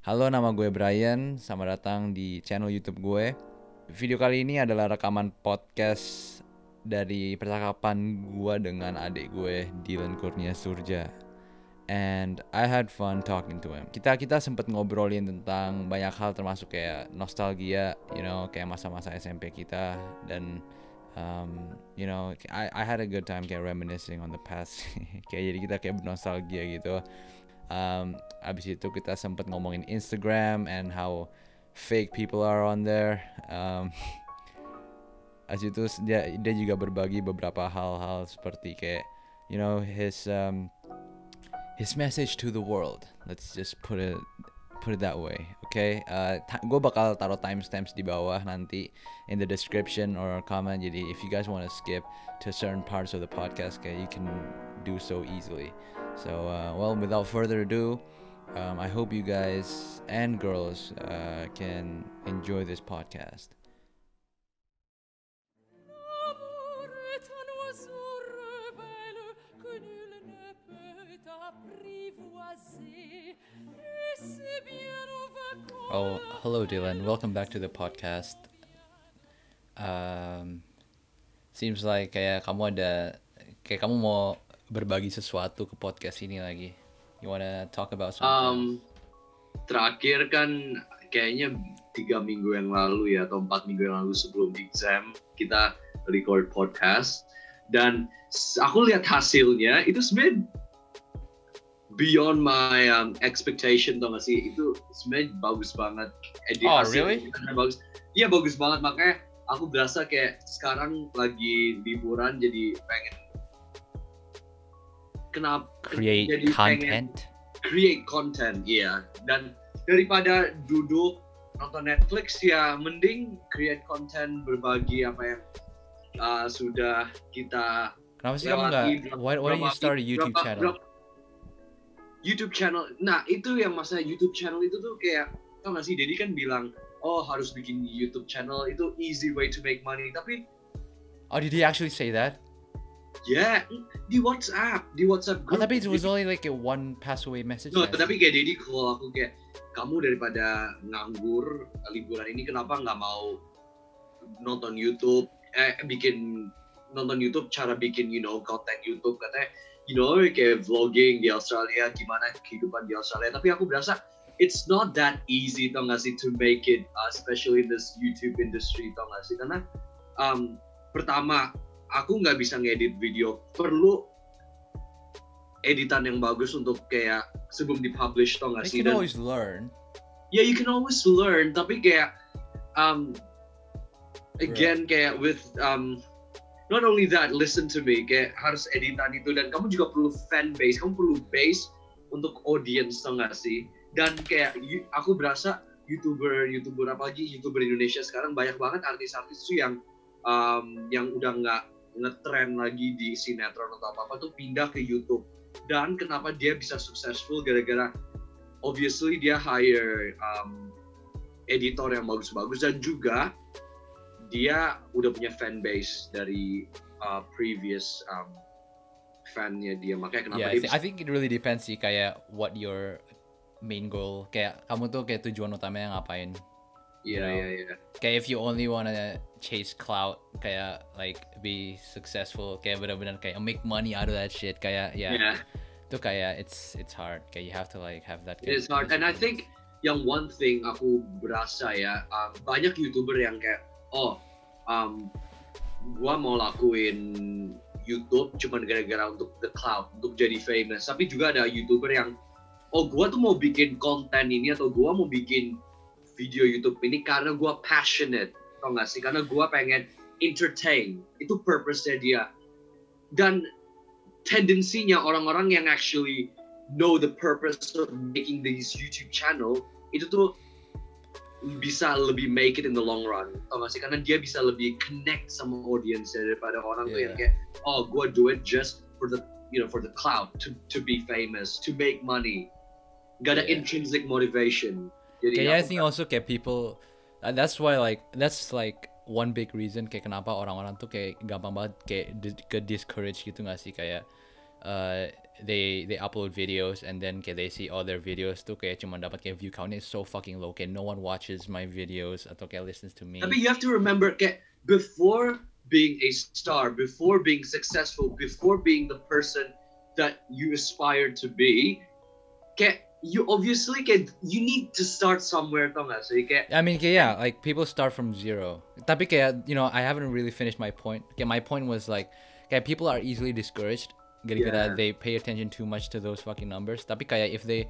Halo, nama gue Brian. Selamat datang di channel YouTube gue. Video kali ini adalah rekaman podcast dari percakapan gue dengan adik gue, Dylan Kurnia Surja. And I had fun talking to him. Kita kita sempat ngobrolin tentang banyak hal termasuk kayak nostalgia, you know, kayak masa-masa SMP kita dan um, you know, I I had a good time kayak reminiscing on the past. kayak jadi kita kayak nostalgia gitu. Um, abis itu kita sempat ngomongin Instagram and how fake people are on there. Um, abis itu dia dia juga berbagi beberapa hal-hal seperti kayak you know his um, his message to the world. Let's just put it put it that way. Okay, uh, gue bakal taruh timestamps di bawah nanti in the description or comment. Jadi if you guys want to skip to certain parts of the podcast, okay, you can do so easily. So uh, well, without further ado, um, I hope you guys and girls uh, can enjoy this podcast. Oh, hello, Dylan. Welcome back to the podcast. Um, seems like kayak kamu ada kayak kamu mau berbagi sesuatu ke podcast ini lagi. You wanna talk about something? Um, terakhir kan kayaknya tiga minggu yang lalu ya atau empat minggu yang lalu sebelum exam kita record podcast dan aku lihat hasilnya itu sebenarnya beyond my um, expectation tau gak sih itu sebenarnya bagus banget Edit oh really? bagus iya bagus banget makanya aku berasa kayak sekarang lagi liburan jadi pengen kenapa create jadi content pengen create content iya yeah. dan daripada duduk nonton Netflix ya mending create content berbagi apa yang uh, sudah kita Kenapa sih kamu nggak? Why, why don't you start a YouTube berapa, channel? Berapa, YouTube channel. Nah, itu yang masalah YouTube channel itu tuh kayak tau gak sih Dedi kan bilang, "Oh, harus bikin YouTube channel itu easy way to make money." Tapi Oh, did he actually say that? Yeah, di WhatsApp, di WhatsApp group. Oh, tapi it was only like a one pass away message. No, tapi kayak Dedi kalau aku kayak kamu daripada nganggur liburan ini kenapa nggak mau nonton YouTube eh bikin nonton YouTube cara bikin you know konten YouTube katanya you know kayak vlogging di Australia gimana kehidupan di Australia tapi aku berasa it's not that easy tau gak sih to make it uh, especially in this YouTube industry tau gak sih karena um, pertama aku nggak bisa ngedit video perlu editan yang bagus untuk kayak sebelum dipublish tau gak sih? You can always learn. Yeah, you can always learn. Tapi kayak um, again right. kayak with um, not only that, listen to me. Kayak harus editan itu dan kamu juga perlu fan base. Kamu perlu base untuk audience tau gak sih? Dan kayak aku berasa youtuber youtuber apa lagi youtuber Indonesia sekarang banyak banget artis-artis tuh yang um, yang udah nggak ngetren lagi di sinetron atau apa apa tuh pindah ke YouTube. Dan kenapa dia bisa successful gara-gara obviously dia hire um, editor yang bagus-bagus dan juga dia udah punya fan base dari uh, previous um, fannya dia. Makanya kenapa yeah, dia I, think, I think it really depends sih kayak what your main goal kayak kamu tuh kayak tujuan utamanya ngapain Iya, iya, iya. Kayak if you only wanna chase clout, kayak like be successful, kayak benar-benar kayak make money out of that shit, kayak ya. Yeah, yeah. Itu kayak it's it's hard. Kayak you have to like have that. It's hard, and I think yang one thing aku berasa ya, um, banyak youtuber yang kayak, oh, um, gua mau lakuin YouTube cuma gara-gara untuk the cloud, untuk jadi famous. Tapi juga ada youtuber yang, oh, gua tuh mau bikin konten ini atau gua mau bikin video YouTube ini karena gue passionate, tau gak sih? Karena gue pengen entertain, itu purpose-nya dia. Dan tendensinya orang-orang yang actually know the purpose of making these YouTube channel, itu tuh bisa lebih make it in the long run, tau gak sih? Karena dia bisa lebih connect sama audience daripada orang yeah. tuh yang kayak, oh gue do it just for the you know for the cloud to to be famous, to make money. Gak ada yeah. intrinsic motivation. Jadi Kayaknya I think also kayak people uh, that's why like that's like one big reason kayak kenapa orang-orang tuh kayak gampang banget kayak ke discourage gitu gak sih? Kayak uh, they they upload videos and then kayak they see all their videos tuh kayak cuma dapat kayak view countnya is so fucking low kayak no one watches my videos atau kayak listens to me. Tapi you have to remember, kayak before being a star, before being successful, before being the person that you aspire to be, kayak you obviously kayak you need to start somewhere, tau gak sih? Kayak I mean, yeah, like people start from zero. Tapi kayak, you know, I haven't really finished my point. Okay, my point was like, kayak people are easily discouraged. Gara-gara Yeah. they pay attention too much to those fucking numbers. Tapi kayak if they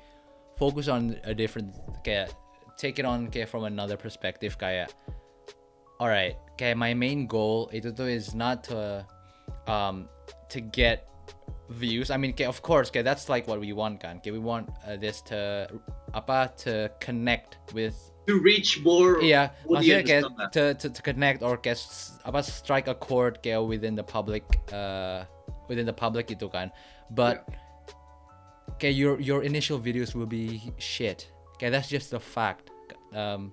focus on a different, kayak take it on kayak from another perspective, kayak, alright, kayak my main goal itu tuh is not to, um, to get views. I mean, kayak, of course, kayak that's like what we want kan. Kayak we want uh, this to, apa, to connect with to reach more yeah maksudnya kayak to, to, to connect or kayak apa strike a chord kayak within the public uh, within the public itu kan. But kayak your your initial videos will be shit. Okay, that's just the fact. Um,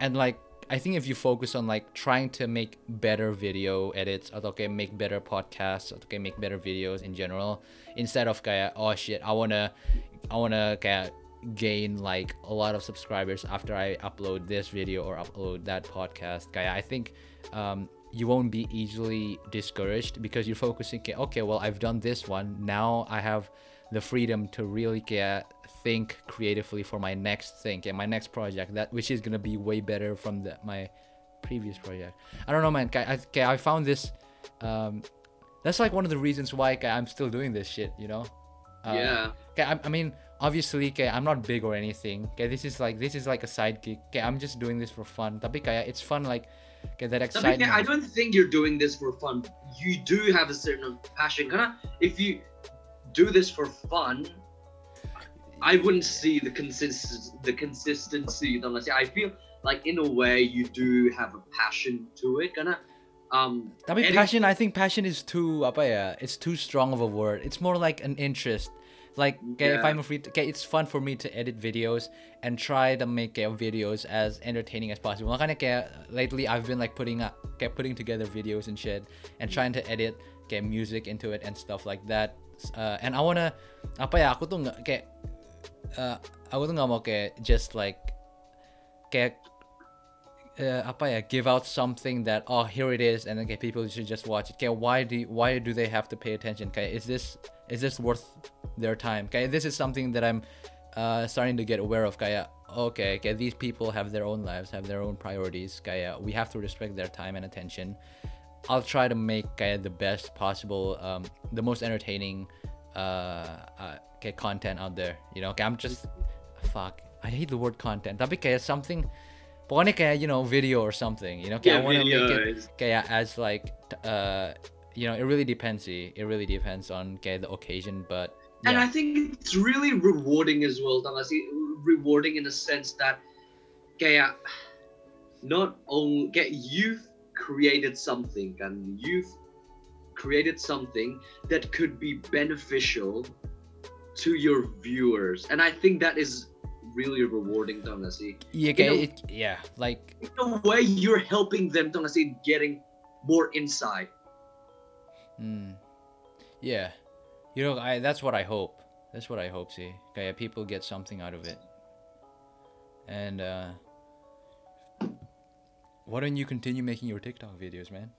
and like I think if you focus on like trying to make better video edits kayak make better podcasts kayak make better videos in general instead of kayak oh shit I wanna I wanna kayak gain like a lot of subscribers after I upload this video or upload that podcast kayak I think um, you won't be easily discouraged because you're focusing okay well I've done this one. Now I have the freedom to really kayak think creatively for my next thing and my next project that which is gonna be way better from the, my previous project. I don't know man. I, I, I found this um that's like one of the reasons why okay, i'm still doing this shit you know? Uh, yeah. okay, I, I mean obviously okay, i'm not big or anything. Okay this is like this is like a side gig okay i'm just doing this for fun. Tapi kayak it's fun like okay, that Tapi excitement. Kayak, I don't think you're doing this for fun. You do have a certain passion. Karena if you do this for fun, I wouldn't see the consist the consistency. Unless I feel like in a way you do have a passion to it. Karena um, Tapi edit- passion, I think passion is too apa ya? It's too strong of a word. It's more like an interest. Like kayak if I'm free, to, it's fun for me to edit videos and try to make kayak videos as entertaining as possible. Makanya kayak lately I've been like putting up, kayak putting together videos and shit and trying to edit kayak music into it and stuff like that. Uh, and I wanna apa ya? Aku tuh nggak kayak uh, aku tuh nggak mau kayak just like kayak uh, apa ya give out something that oh here it is and then okay, people should just watch it. Okay why do you- why do they have to pay attention? Okay is this is this worth their time? Okay this is something that i'm uh, starting to get aware of. Kaya okay okay these people have their own lives have their own priorities. Kaya we have to respect their time and attention. I'll try to make kaya the best possible um, the most entertaining uh, uh okay, content out there you know okay i'm just fuck i hate the word content. Tapi kayak something pokoknya kayak you know video or something you know kayak I want to make it kayak as like uh you know it really depends it really depends on kayak the occasion but And I think it's really rewarding as well, sih? Rewarding in the sense that kayak not only kayak you've created something and you've created something that could be beneficial to your viewers, and I think that is really rewarding, gak sih? yeah know- it, yeah like In a way, you're helping them, sih, getting more insight. mm, yeah. You know I that's what I hope. That's what I hope see. Kayak people get something out of it. And uh why don't you continue making your TikTok videos man?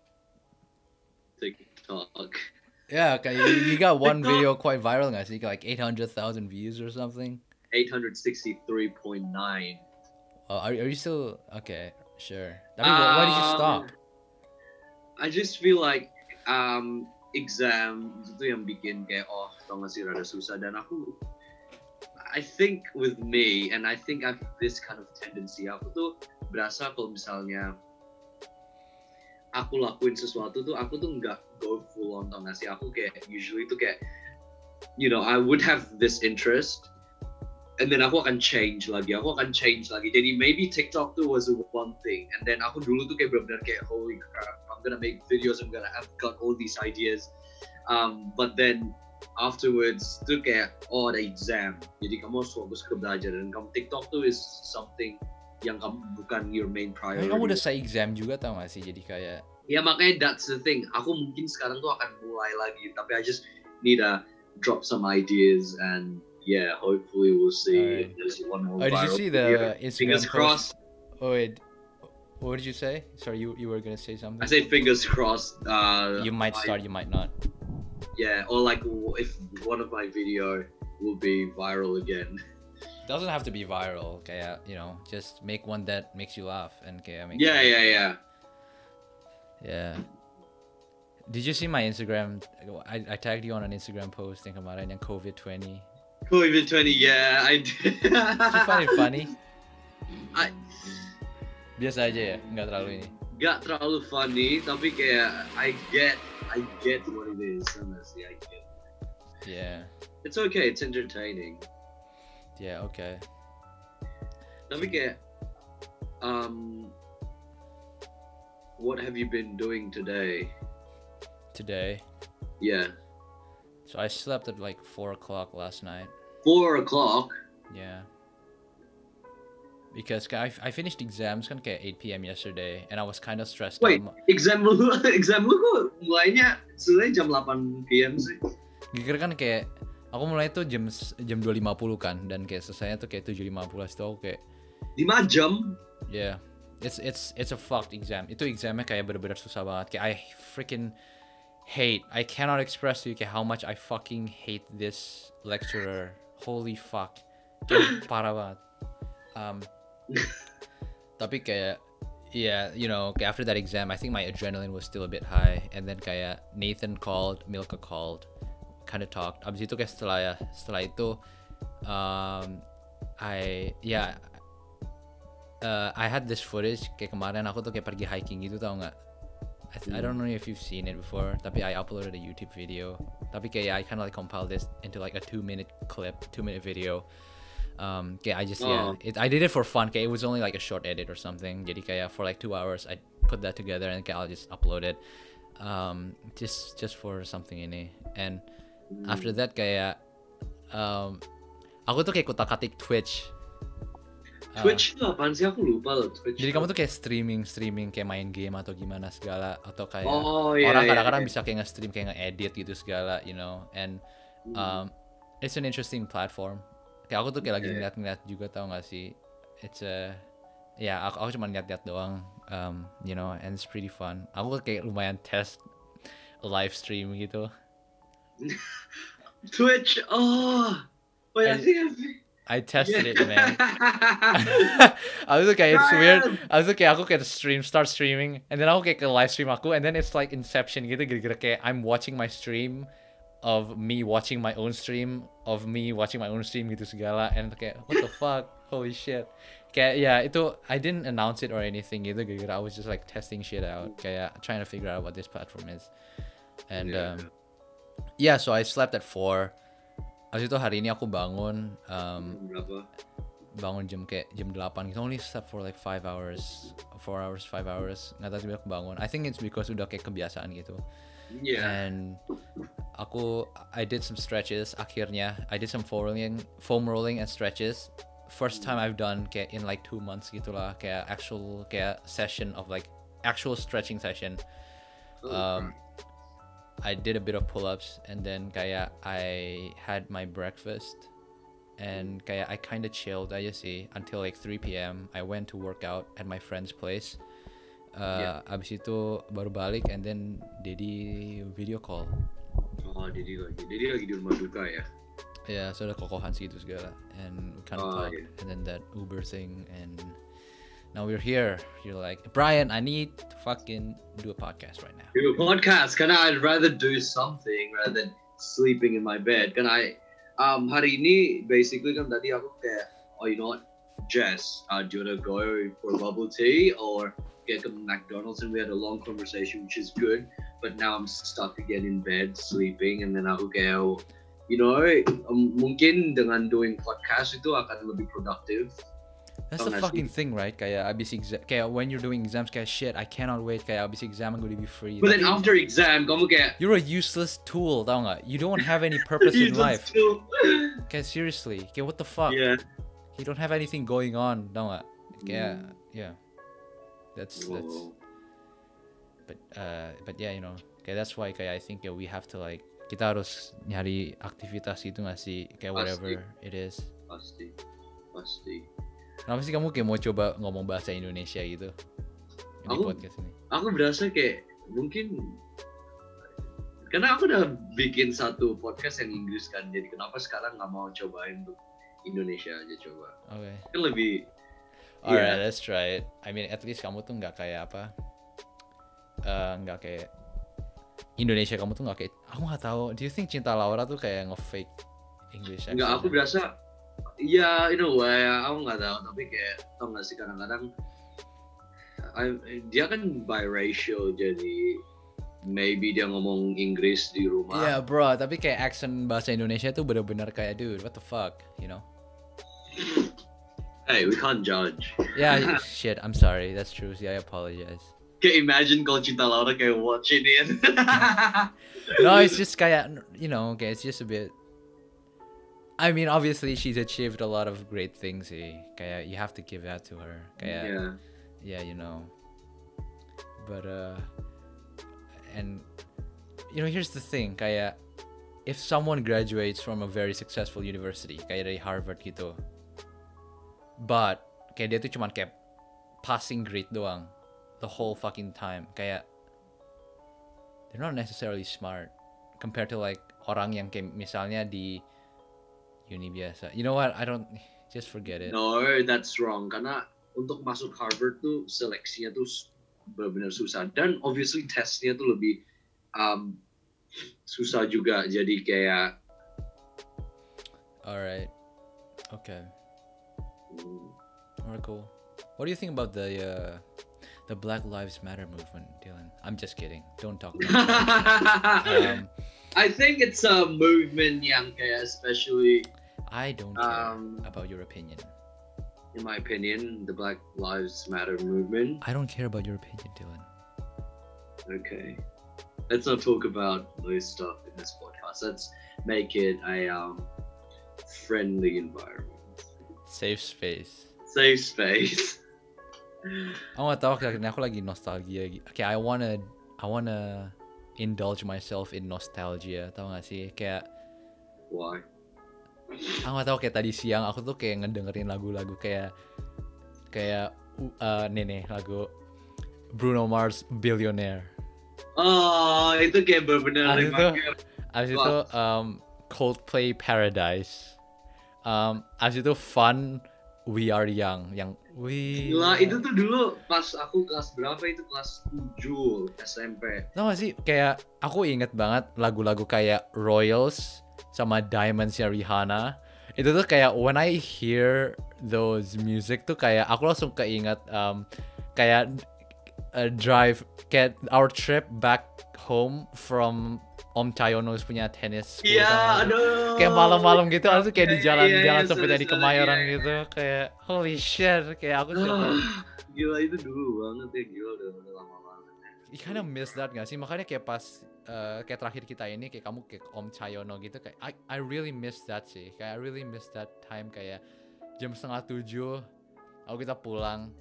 TikTok. Yeah okay. you, you got one video quite viral nggak sih like 800,000 views or something 863.9. Oh, are, are you still okay? Sure. Tapi why, why did you stop? Um, I just feel like um, exam itu yang bikin kayak oh tau gak sih rada susah dan aku I think with me and I think I've this kind of tendency aku tuh berasa kalau misalnya aku lakuin sesuatu tuh aku tuh nggak go full on tau gak sih aku kayak usually tuh kayak you know I would have this interest and then aku akan change lagi aku akan change lagi. Jadi maybe TikTok tuh was one thing and then aku dulu tuh kayak benar-benar kayak holy crap I'm gonna make videos I'm gonna have got all these ideas. Um, but then afterwards tuh kayak oh ada exam. Jadi kamu harus fokus ke belajar dan kamu TikTok tuh is something yang kamu bukan your main priority Kamu udah saya exam juga tau gak sih? Jadi kayak ya makanya that's the thing aku mungkin sekarang tuh akan mulai lagi tapi I just need a drop some ideas and yeah, hopefully we'll see Alright. if there's one more. Oh, did you see the video. Instagram Fingers post? crossed. Oh wait, what did you say? Sorry, you you were gonna say something. I say fingers crossed. Uh, you might I- start, you might not. Yeah, or like if one of my video will be viral again. Doesn't have to be viral. Okay, you know, just make one that makes you laugh and okay, makes Yeah, yeah, yeah. Yeah. Did you see my Instagram? I, I tagged you on an Instagram post yang kemarin yang COVID 20. COVID twenty. Yeah, I did. Did you find it funny? I Biasa aja ya, nggak terlalu ini. gak terlalu funny, tapi kayak I get, I get what it is. Honestly, I get. Yeah, It's okay. It's entertaining. yeah, okay. Tapi kayak, um, what have you been doing today? Today, Yeah, so I slept at like four o'clock last night. four o'clock. Yeah. Because I, I finished exams kan kayak 8 p.m. yesterday, and I was kind of stressed Wait, out. exam lu, exam lu kok mulainya sebenarnya jam 8 PM sih? Gigir kan kayak aku mulai tuh jam jam 2.50 kan dan kayak selesainya tuh kayak 7.50 itu aku kayak 5 jam? yeah it's it's it's a fucked exam. Itu examnya kayak bener-bener susah banget kayak I freaking hate I cannot express to you kayak how much I fucking hate this lecturer. Holy fuck. Kayak parah banget um tapi kayak yeah you know after that exam I think my adrenaline was still a bit high. And then kayak Nathan called Milka called kind of talked. Abis itu kayak setelah ya setelah itu um I yeah uh, I had this footage kayak kemarin aku tuh kayak pergi hiking gitu tau nggak? I, I don't know if you've seen it before tapi I uploaded a YouTube video. Tapi kayak I kind of like compiled this into like a two minute clip two minute video. Um kayak I just yeah Oh. it, I did it for fun kayak it was only like a short edit or something. Jadi kayak for like two hours I put that together and kayak I'll just upload it. Um just just for something ini. And after that kayak um aku tuh kayak kutak-katik Twitch Twitch itu apaan sih? Aku lupa loh Twitch. jadi kamu tuh kayak streaming streaming kayak main game atau gimana segala atau kayak Oh iya. orang iya, kadang-kadang iya. bisa kayak nge-stream kayak nge-edit gitu segala you know and um, it's an interesting platform kayak aku tuh kayak lagi Iya. ngeliat-ngeliat juga tau gak sih it's a ya aku, aku cuma lihat-lihat doang um, you know and it's pretty fun aku kayak lumayan test live stream gitu Twitch. Oh. Wait, I- think I've... I tested it man I was like, "Okay, it's weird. I was like, aku kayak stream, start streaming, and then aku kayak ke live stream aku, and then it's like Inception gitu, gara-gara kayak I'm watching my stream of me watching my own stream of me watching my own stream gitu segala, and kayak what the fuck, holy shit. Kayak yeah, itu I didn't announce it or anything gitu, gara-gara I was just like testing shit out, kayak trying to figure out what this platform is, and Yeah. um, yeah, so I slept at four. Habis itu hari ini aku bangun, um, Berapa? bangun jam kayak jam 8 gitu. Only slept for like 5 hours 4 hours 5 hours. Nggak tahu tiba aku bangun. I think it's because udah kayak kebiasaan gitu. Yeah. and aku I did some stretches akhirnya. I did some foam rolling foam rolling and stretches. First time I've done kayak in like 2 months gitulah kayak actual kayak session of like actual stretching session. Oh, um, I did a bit of pull-ups and then kayak I had my breakfast and kayak I kind of chilled aja sih until like 3 p.m. I went to work out at my friend's place. Uh, Abis itu baru balik and then Dedi video call. Oh, Didi lagi. Didi lagi di rumah duka ya. Ya, so ada kokohan segitu segala and we kind of Oh, talked iya. and then that Uber thing and now we're here. You're like, Brian, I need to fucking do a podcast right now. Do a podcast. Can I? I'd rather do something rather than sleeping in my bed. Can I? Um, hari ini basically kan tadi aku kayak, oh you know what, Jess, uh, do you wanna go for bubble tea or get to McDonald's? And we had a long conversation, which is good. But now I'm stuck again in bed sleeping, and then aku kayak, you know, um, mungkin dengan doing podcast itu akan lebih productive. That's the fucking thing, right? Kayak abis exam, kayak when you're doing exams, kayak shit, I cannot wait. Kayak abis exam, I'm gonna be free. But then after exam, kamu kayak, you're a useless tool, tau nggak? You don't have any purpose in life. still- Kayak seriously, kayak what the fuck? yeah. You don't have anything going on, tau nggak? Kayak yeah, that's that's. But uh, but yeah, you know, okay, that's why kayak I think yeah, we have to like kita harus nyari aktivitas itu nggak sih kayak Pasti. whatever it is pasti pasti kenapa sih kamu kayak mau coba ngomong bahasa Indonesia gitu? Di Aku- podcast ini. aku berasa kayak mungkin karena aku udah bikin satu podcast yang Inggris kan jadi kenapa sekarang nggak mau cobain untuk Indonesia aja coba? Oke. Kan lebih alright Iya. let's try it. I mean at least kamu tuh nggak kayak apa eh, nggak kayak Indonesia kamu tuh nggak kayak aku nggak tahu. Do you think Cinta Laura tuh kayak nge-fake English nggak aku berasa ya in a way aku nggak tahu tapi kayak tau nggak sih kadang-kadang I- dia kan biracial jadi maybe dia ngomong Inggris di rumah Iya bro, tapi kayak accent bahasa Indonesia tuh bener-bener kayak dude, what the fuck, you know? hey we can't judge Yeah, shit, I'm sorry, that's true. sih, I apologize. kayak imagine kalau Cinta Laura kayak watching it No, it's just kayak, you know, kayak it's just a bit. I mean, obviously she's achieved a lot of great things. sih. Kayak you have to give that to her. Kayak, yeah. yeah, you know. But uh, and you know, here's the thing. Kayak, if someone graduates from a very successful university, kayak dari Harvard gitu, but kayak dia tuh cuman kayak passing grade doang, the whole fucking time. Kayak they're not necessarily smart compared to like orang yang kayak misalnya di uni biasa. You know what? I don't just forget it. No, that's wrong. Karena untuk masuk Harvard tuh seleksinya tuh benar-benar susah dan obviously tesnya tuh lebih um, susah juga. Jadi kayak All right. Okay. mm, Alright, cool. What do you think about the uh, the Black Lives Matter movement, Dylan? I'm just kidding. Don't talk about it. Um, I think it's a movement yang kayak especially I don't care Um, about your opinion. in my opinion the Black Lives Matter movement. I don't care about your opinion, Dylan. Okay. Let's not talk about those stuff in this podcast. Let's make it a um, friendly environment. Safe space. Safe space. Gak tahu karena aku lagi nostalgia. gi- Okay, I wanna I wanna indulge myself in nostalgia. Tahu gak sih? Kayak Why? aku gak tahu kayak tadi siang aku tuh kayak ngedengerin lagu-lagu kayak kayak uh, nih nih lagu Bruno Mars Billionaire. Oh, itu kayak benar-benar Ah, itu-. Abis itu um, Coldplay Paradise. Um, abis itu Fun We Are Young yang we Gila, itu tuh dulu pas aku kelas berapa itu kelas 7 SMP. Tau gak sih kayak aku inget banget lagu-lagu kayak Royals sama Diamonds ya Rihanna. Itu tuh kayak when I hear those music tuh kayak aku langsung keinget um, kayak uh, drive kayak our trip back home from Om Chayono's punya tennis school, Iya, gak sih? aduh. kayak malam-malam gitu langsung kayak di Iya, jalan-jalan iya, sampai sorry, dari Kemayoran iya, gitu kayak holy shit kayak aku Ah, Gila itu dulu banget ya, gila udah, udah lama banget. you kind of miss that gak sih? Makanya kayak pas eh, kayak terakhir kita ini kayak kamu kayak Om Chayono gitu kayak I, I really miss that sih. Kayak I really miss that time kayak jam setengah tujuh aku kita pulang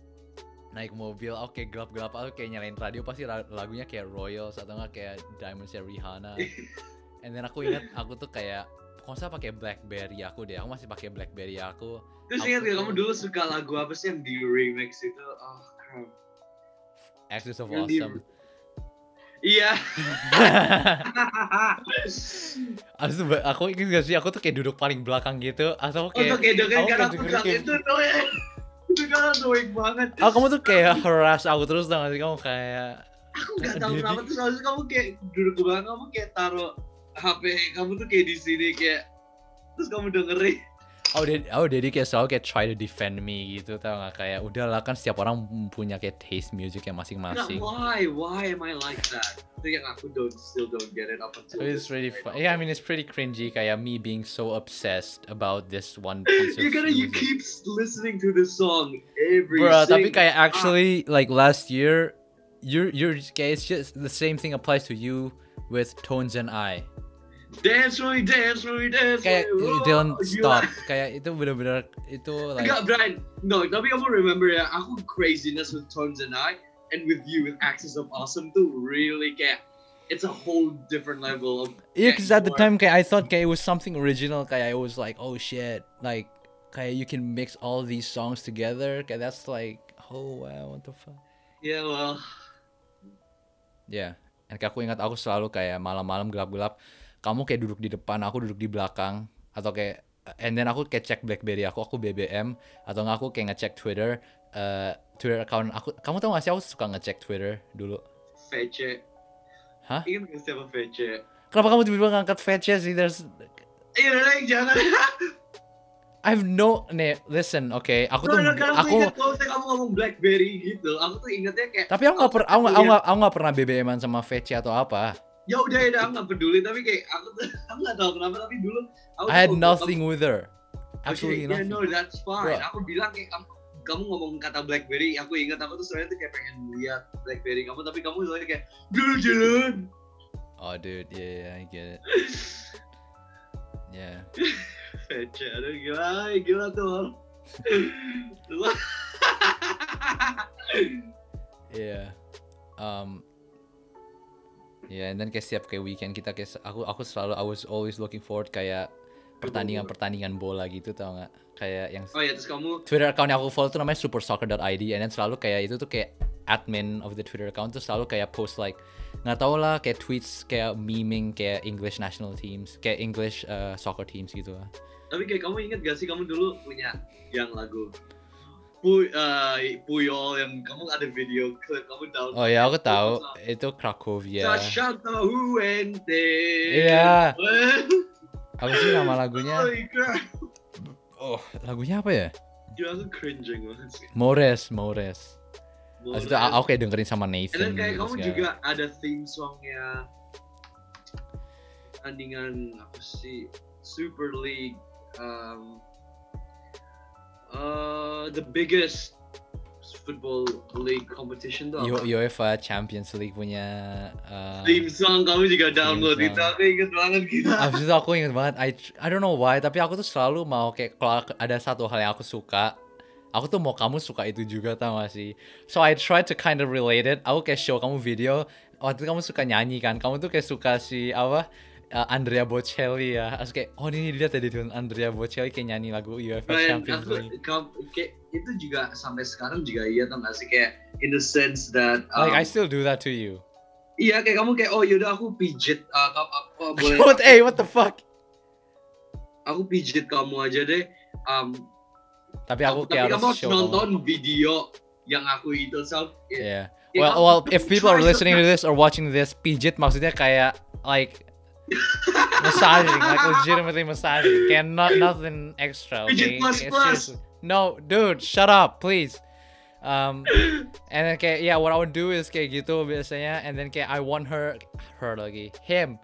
naik mobil oke gelap-gelap aku kayak nyalain radio pasti lagunya kayak Royals atau enggak kayak Diamonds ya Rihanna and then aku ingat aku tuh kayak kalau nggak salah pakai BlackBerry aku deh aku masih pakai BlackBerry aku Terus Aku ingat gak kamu dulu suka lagu apa sih yang di remix itu? Oh, crap. Axis of Yang di- Awesome Iya. Abis aku ingat gak sih aku tuh kayak duduk paling belakang gitu atau Oh, kayak tuh kayak dengan aku karena aku itu tuh annoying banget. Oh kamu tuh kayak harass aku terus tau gak sih kamu kayak Aku gak tahu Di- kenapa terus habis itu kamu kayak duduk ke belakang kamu kayak taruh HP kamu tuh kayak di sini kayak terus kamu dengerin. Oh dia oh jadi kayak selalu kayak try to defend me gitu tau gak kayak udahlah kan setiap orang punya kayak taste music yang masing-masing. why? Why am I like that? Itu yang aku don't still don't get it up until it's really right fun. now. Yeah, I mean it's pretty cringy kayak me being so obsessed about this one piece of You gotta you music. keep listening to this song every Bro, tapi kayak actually like last year, you're you're kayak it's just the same thing applies to you with Tones and I. dance for me, dance for me, dance Kayak for me. Whoa, Dylan gila. stop. Kayak itu bener-bener itu like Enggak, Brian. No, tapi kamu remember ya, aku craziness with Tones and I, and with you with Axis of Awesome tuh really kayak it's a whole different level of Yeah, because at the time kayak I thought kayak it was something original. Kayak I was like, oh shit, like kayak you can mix all these songs together. Kayak that's like, oh wow, what the fuck. yeah well yeah. kayak aku ingat aku selalu kayak malam-malam gelap-gelap, kamu kayak duduk di depan, aku duduk di belakang, atau kayak, and then aku kayak cek BlackBerry aku, aku BBM, atau nggak aku kayak ngecek Twitter, eh Twitter account aku. Kamu tau gak sih aku suka ngecek Twitter dulu. Fece Hah? ingat gak siapa Fece Kenapa kamu tiba-tiba ngangkat Fetch sih? There's iya deh, jangan I have no nih listen oke aku tuh Nah, karena aku, aku ingat kalau kamu ngomong BlackBerry gitu aku tuh ingetnya kayak tapi aku nggak per aku nggak aku nggak aku nggak pernah BBM-an sama Fetch atau apa ya udah ya udah, aku nggak peduli tapi kayak aku aku nggak tahu kenapa tapi dulu aku I had nothing with her absolutely yeah, nothing no, that's fine. Bro. Aku bilang kayak kamu, kamu ngomong kata BlackBerry, aku ingat aku tuh sebenarnya tuh kayak pengen lihat BlackBerry kamu, tapi kamu soalnya kayak dulu jalan. oh dude yeah, yeah I get it yeah aduh gila, gila tuh. yeah um yeah and then kayak setiap kayak weekend kita kayak aku aku selalu I was always looking forward kayak pertandingan-pertandingan bola gitu tau nggak kayak yang oh ya terus kamu, Twitter account yang aku follow tuh namanya supersoccer.id and then selalu kayak itu tuh kayak admin of the Twitter account tuh selalu kayak post like nggak tau lah kayak tweets kayak meming kayak English national teams kayak English uh, soccer teams gitu lah. tapi kayak kamu ingat gak sih kamu dulu punya yang lagu Puy, eh, Puyol yang kamu ada video klip kamu download. Oh ya aku tahu itu Cracovia. Sashanta Huente. Iya. Apa sih nama lagunya? Holy crap. Oh lagunya apa ya? Gila aku cringing banget sih. Mores Mores. Habis itu aku kayak dengerin sama Nathan. then kayak gitu kamu segala. juga ada theme songnya tandingan apa sih Super League um, uh, the biggest football league competition tuh U-? UEFA Champions League punya uh, theme song kamu juga download. itu aku inget banget gitu Abis itu aku inget banget, I, I don't know why, tapi aku tuh selalu mau kayak kalau ada satu hal yang aku suka, aku tuh mau kamu suka itu juga tau gak sih? So I try to kind of relate it, aku kayak show kamu video, waktu itu kamu suka nyanyi kan, kamu tuh kayak suka si apa, uh, Andrea Bocelli ya, Terus kayak, oh ini dilihat tadi tuh Andrea Bocelli kayak nyanyi lagu UEFA Dan Champions aku League. kayak itu juga sampai sekarang juga iya tau gak sih kayak in the sense that um, Like I still do that to you. iya kayak kamu kayak oh yaudah aku pijit uh, ka- uh, boleh what, hey, what the fuck? aku pijit kamu aja deh um, Tapi aku tapi kayak kamu harus harus show kamu. nonton video yang aku itu so Yeah. Well, kamu- well, if kamu people are listening to this or watching this, pijit maksudnya kayak like massaging, like legitimately massaging. Kayak not nothing extra. Okay? plus plus. No, dude, shut up, please. Um, and then kayak yeah, what I would do is kayak gitu biasanya, and then kayak I want her, her lagi, him,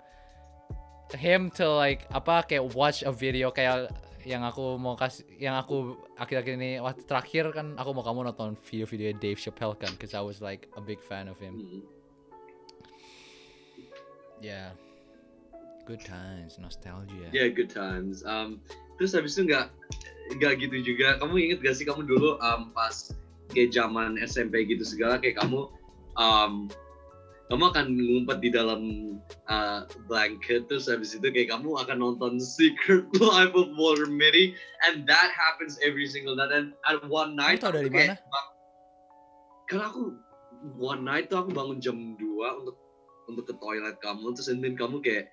him to like apa kayak watch a video kayak yang aku mau kasih, yang aku akhir-akhir ini waktu terakhir kan aku mau kamu nonton video-video Dave Chappelle kan, cause I was like a big fan of him. Hmm. Yeah. Good times, nostalgia. Yeah, good times. Um, terus habis itu nggak nggak gitu juga. Kamu inget gak sih kamu dulu um, pas kayak zaman SMP gitu segala kayak kamu um, kamu akan ngumpet di dalam uh, blanket terus habis itu kayak kamu akan nonton Secret Life of Walter Mitty and that happens every single night and at one night tahu dari kayak mana? karena aku one night tuh aku bangun jam 2 untuk untuk ke toilet kamu terus and then kamu kayak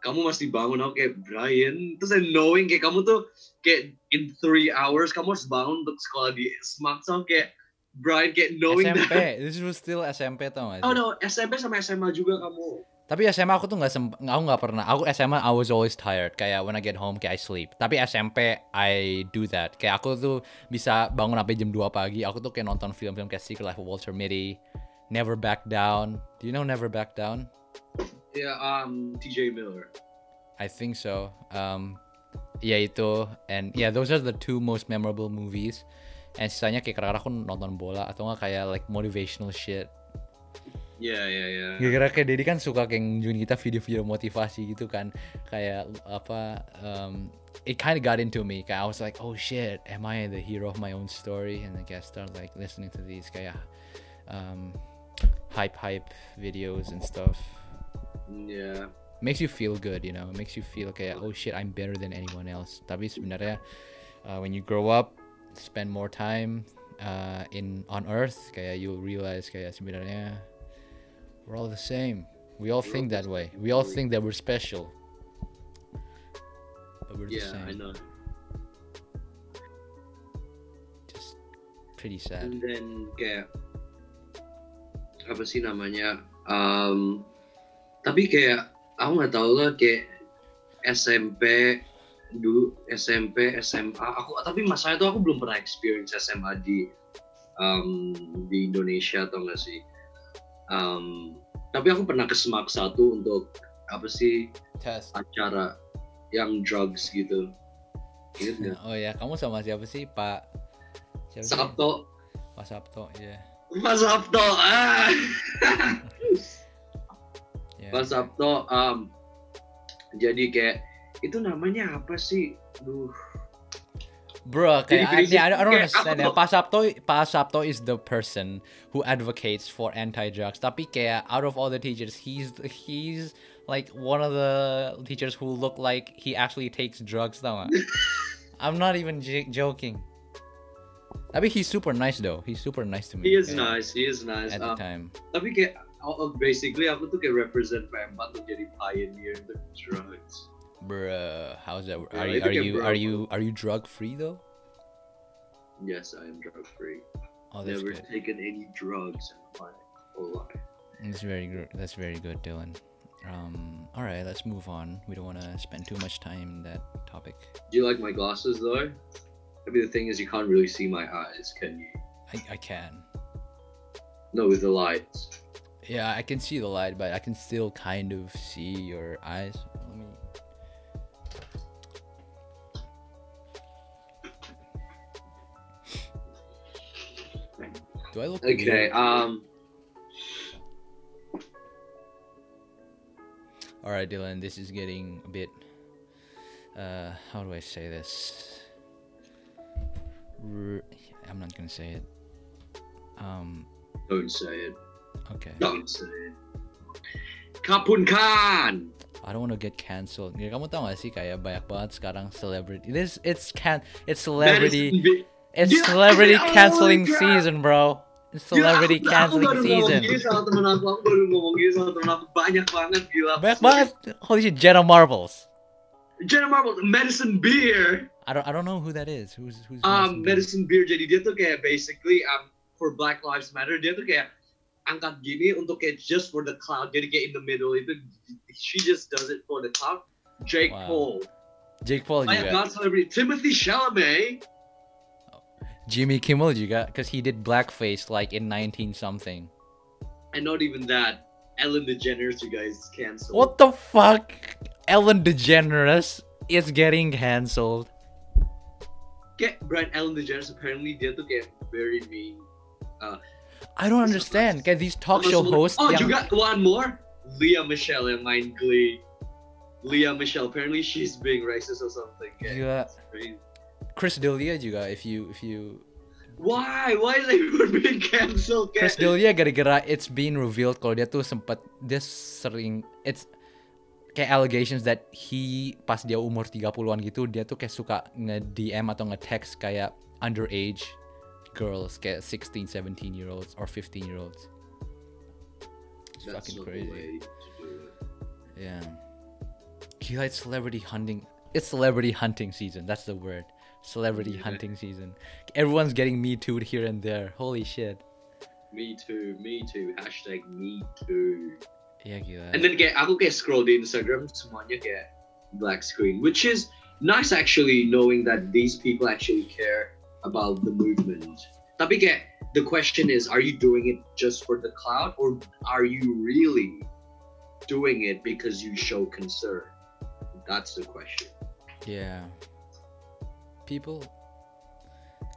kamu masih bangun aku kayak Brian terus and knowing kayak kamu tuh kayak in three hours kamu harus bangun untuk sekolah di Smart so kayak Brian kayak knowing SMP, that this was still SMP tau gak sih? oh no SMP sama SMA juga kamu Tapi SMA aku tuh nggak semp- aku nggak pernah. Aku SMA I was always tired. Kayak when I get home kayak I sleep. Tapi SMP I do that. Kayak aku tuh bisa bangun sampai jam 2 pagi. Aku tuh kayak nonton film-film kayak Secret Life of Walter Mitty, Never Back Down. Do you know Never Back Down? Ya um TJ Miller I think so. Um, ya itu and yeah those are the two most memorable movies. And sisanya kayak kadang-kadang aku nonton bola atau nggak kayak like motivational shit. ya ya ya Gara-gara kayak Dedi kan suka kayak nunjukin kita video-video motivasi gitu kan kayak apa um, it kind of got into me kayak I was like oh shit am I the hero of my own story and then kayak start like listening to these kayak um, hype hype videos and stuff Yeah. makes you feel good you know makes you feel kayak oh shit I'm better than anyone else tapi sebenarnya uh, when you grow up spend more time uh, in on earth kayak you'll realize kayak sebenarnya we're all the same we all think that the way we all think that we're special but we're the Yeah, I same know. just pretty sad And then kayak apa sih namanya? Um, tapi kayak aku nggak tahu lah kayak SMP dulu SMP SMA aku tapi masalahnya tuh aku belum pernah experience SMA di um, di Indonesia atau enggak sih? Um, tapi aku pernah ke Semak satu untuk apa sih test. acara yang drugs gitu. Ingat nggak? oh ya kamu sama siapa sih? Pak siapa sih? Sabto. Pak Sabto ya Pak Sabto ah Ya. Pak Sabto um, jadi kayak itu namanya apa sih? Duh. Bro, kayak I, basically I don't understand ya. Pak Sabto, Pak Sabto is the person who advocates for anti-drugs. Tapi kayak out of all the teachers, he's he's like one of the teachers who look like he actually takes drugs, tau gak? I'm not even j- joking. Tapi he's super nice though. He's super nice to me. He is kayak, nice, he is nice. At the Um, time. tapi kayak basically aku tuh kayak represent P4 untuk jadi pioneer untuk drugs. Bruh, how's that? Yeah, Are you are you are you are you drug free though? Yes, I am drug free. Oh, that's Never good. taken any drugs in my whole life. That's very good. That's very good, Dylan. Um, all right, let's move on. We don't want to spend too much time in that topic. Do you like my glasses though? I mean, the thing is, you can't really see my eyes, can you? I, I can. No, with the lights. Yeah, I can see the light, but I can still kind of see your eyes. Let me. Do I look Okay. weird? Um. All right, Dylan. This is getting a bit. Uh, how do I say this? R- I'm not gonna say it. Um. Don't say it. Okay. Don't say it. Kapun Khan. I don't want to get cancelled. Ya, kamu tahu gak sih kayak banyak banget sekarang celebrity. This it's can it's celebrity. It's celebrity oh canceling season, bro. It's Gila, celebrity aku- canceling aku season. gini sama temen aku, aku baru ngomong gini sama temen aku banyak banget gila. Banyak banget. Holy shit, Jenna Marbles. Jenna Marbles, Madison Beer. I don't I don't know who that is. Who's who's Madison Um, Beer? Madison Beer. Jadi dia tuh kayak basically um for Black Lives Matter dia tuh kayak angkat gini untuk kayak just for the cloud. Jadi kayak in the middle itu she just does it for the cloud. Jake Wow. Paul. Jake Paul Banyak juga. banget celebrity. Timothée Chalamet. Jimmy Kimmel juga, because he did blackface like in 19 something. And not even that. Ellen DeGeneres you guys canceled. What the fuck? Ellen DeGeneres is getting cancelled. get Brian Ellen DeGeneres apparently dia tuh kayak very mean. Uh, I don't understand. Kayak these talk show hosts Oh yang juga one more. Leah Michelle yang main Glee. Leah Michelle apparently she's being racist or something. Kayak, Gila. Chris D'Elia juga if you if you Why? Why is everyone being cancelled? Chris D'Elia gara-gara it's been revealed kalau dia tuh sempet dia sering it's kayak allegations that he pas dia umur 30-an gitu dia tuh kayak suka nge-DM atau nge-text kayak underage girls get 16, 17 year olds or 15 year olds. It's That's fucking crazy. Yeah. he it's celebrity hunting. It's celebrity hunting season. That's the word. Celebrity Yeah. hunting season. Everyone's getting me too here and there. Holy shit. Me too, me too. Hashtag me too. Iya gila. And then kayak aku kayak scroll di Instagram semuanya kayak black screen, which is nice actually knowing that these people actually care about the movement. Tapi kayak the question is, are you doing it just for the cloud or are you really doing it because you show concern? That's the question. Yeah. People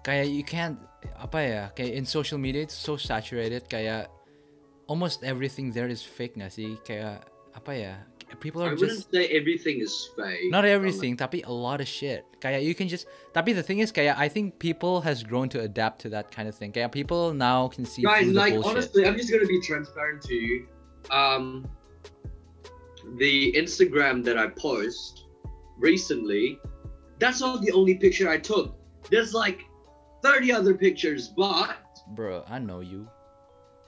kayak you can't apa ya kayak in social media it's so saturated kayak almost everything there is fake nggak sih kayak apa ya people are I wouldn't just say everything is fake. not everything tapi a lot of shit kayak you can just tapi the thing is kayak I think people has grown to adapt to that kind of thing kayak people now can see Guys, like honestly, I'm just gonna be transparent to you. Um, the Instagram that I post recently, that's not the only picture I took. There's like 30 other pictures, but Bro, I know you.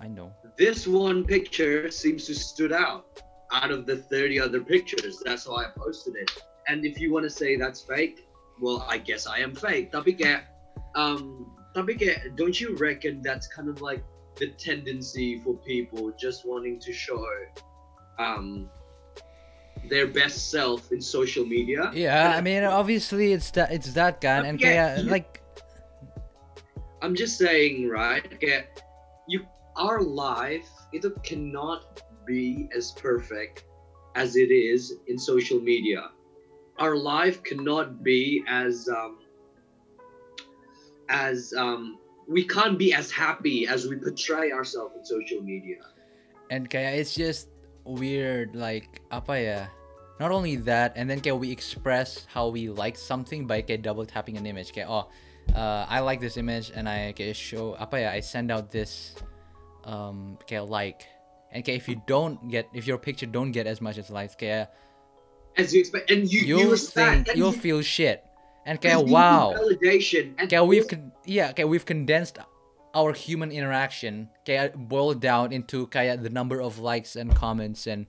I know. this one picture seems to stood out out of the 30 other pictures. That's why I posted it. And if you want to say that's fake, well, I guess I am fake. Tapi kayak, um, tapi kayak, don't you reckon that's kind of like the tendency for people just wanting to show, um, their best self in social media? Yeah, I mean, obviously it's that it's that kan and Okay, kaya you- like I'm just saying, right? Kayak, you, our life, it cannot be as perfect as it is in social media. Our life cannot be as um, as um, we can't be as happy as we portray ourselves in social media. and kaya it's just weird like apa ya not only that and then kaya we express how we like something by kaya double tapping an image kaya oh uh, I like this image and I kaya show apa ya I send out this um kaya like and kaya if you don't get if your picture don't get as much as likes kaya As you expect, and you you you'll sad, think and you'll you- feel shit. And you need wow. validation. And we've con- yeah kaya we've condensed our human interaction kaya boiled down into kaya the number of likes and comments and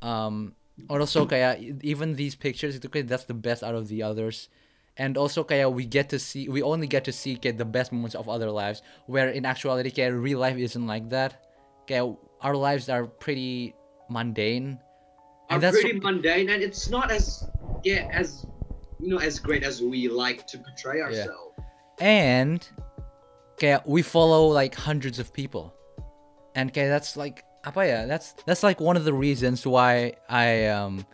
um also kaya even these pictures itu kaya that's the best out of the others. And also kaya we get to see we only get to see kaya the best moments of other lives where in actuality kaya real life isn't like that. Kaya our lives are pretty mundane. Are and that's pretty mundane and it's not as yeah as you know as great as we like to portray ourselves. And okay, we follow like hundreds of people. And kaya that's like apa ya that's that's like one of the reasons why I um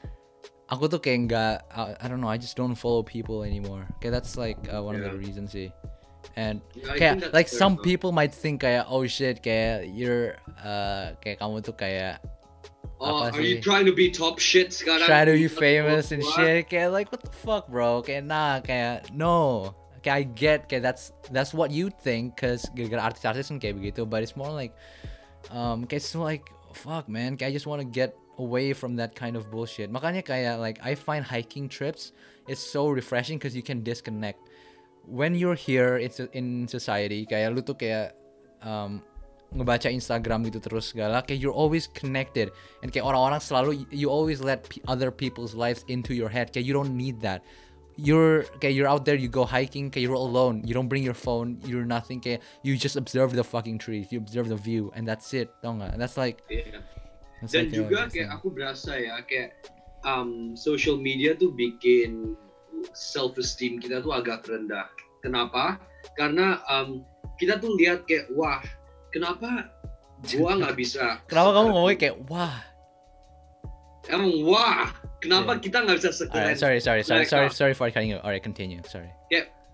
aku tuh kayak nggak uh, I don't know I just don't follow people anymore. Okay that's like uh, one of the reasons sih and think kayak like fair some enough. people might think kayak oh shit kayak you're uh kayak kamu tuh kayak oh are you trying to be top shit sekarang Trying to be famous and shit kayak like what the fuck bro? Kayak nah kayak no. Kayak I get kayak that's that's what you think cause gara-gara artis-artis kan kayak begitu but it's more like um kayak it's like fuck man kayak I just want to get away from that kind of bullshit. Makanya kayak like I find hiking trips is so refreshing cause you can disconnect when you're here it's in society kayak lu tuh kayak um, ngebaca Instagram gitu terus segala kayak you're always connected. And kayak orang-orang selalu you always let other people's lives into your head. Kayak you don't need that. You're kayak you're out there you go hiking kayak you're alone. You don't bring your phone you're nothing kayak you just observe the fucking trees you observe the view and that's it tau nggak? That's like Iya. that's dan like, juga kayak aku berasa ya kayak um, social media tuh bikin self esteem kita tuh agak rendah. Kenapa? Karena um, kita tuh lihat kayak wah kenapa gua nggak bisa kenapa kamu ngomongnya kayak wah emang wah kenapa Yeah. kita nggak bisa sekeren alright sorry sorry sorry sorry mereka? sorry for cutting you. Alright continue sorry.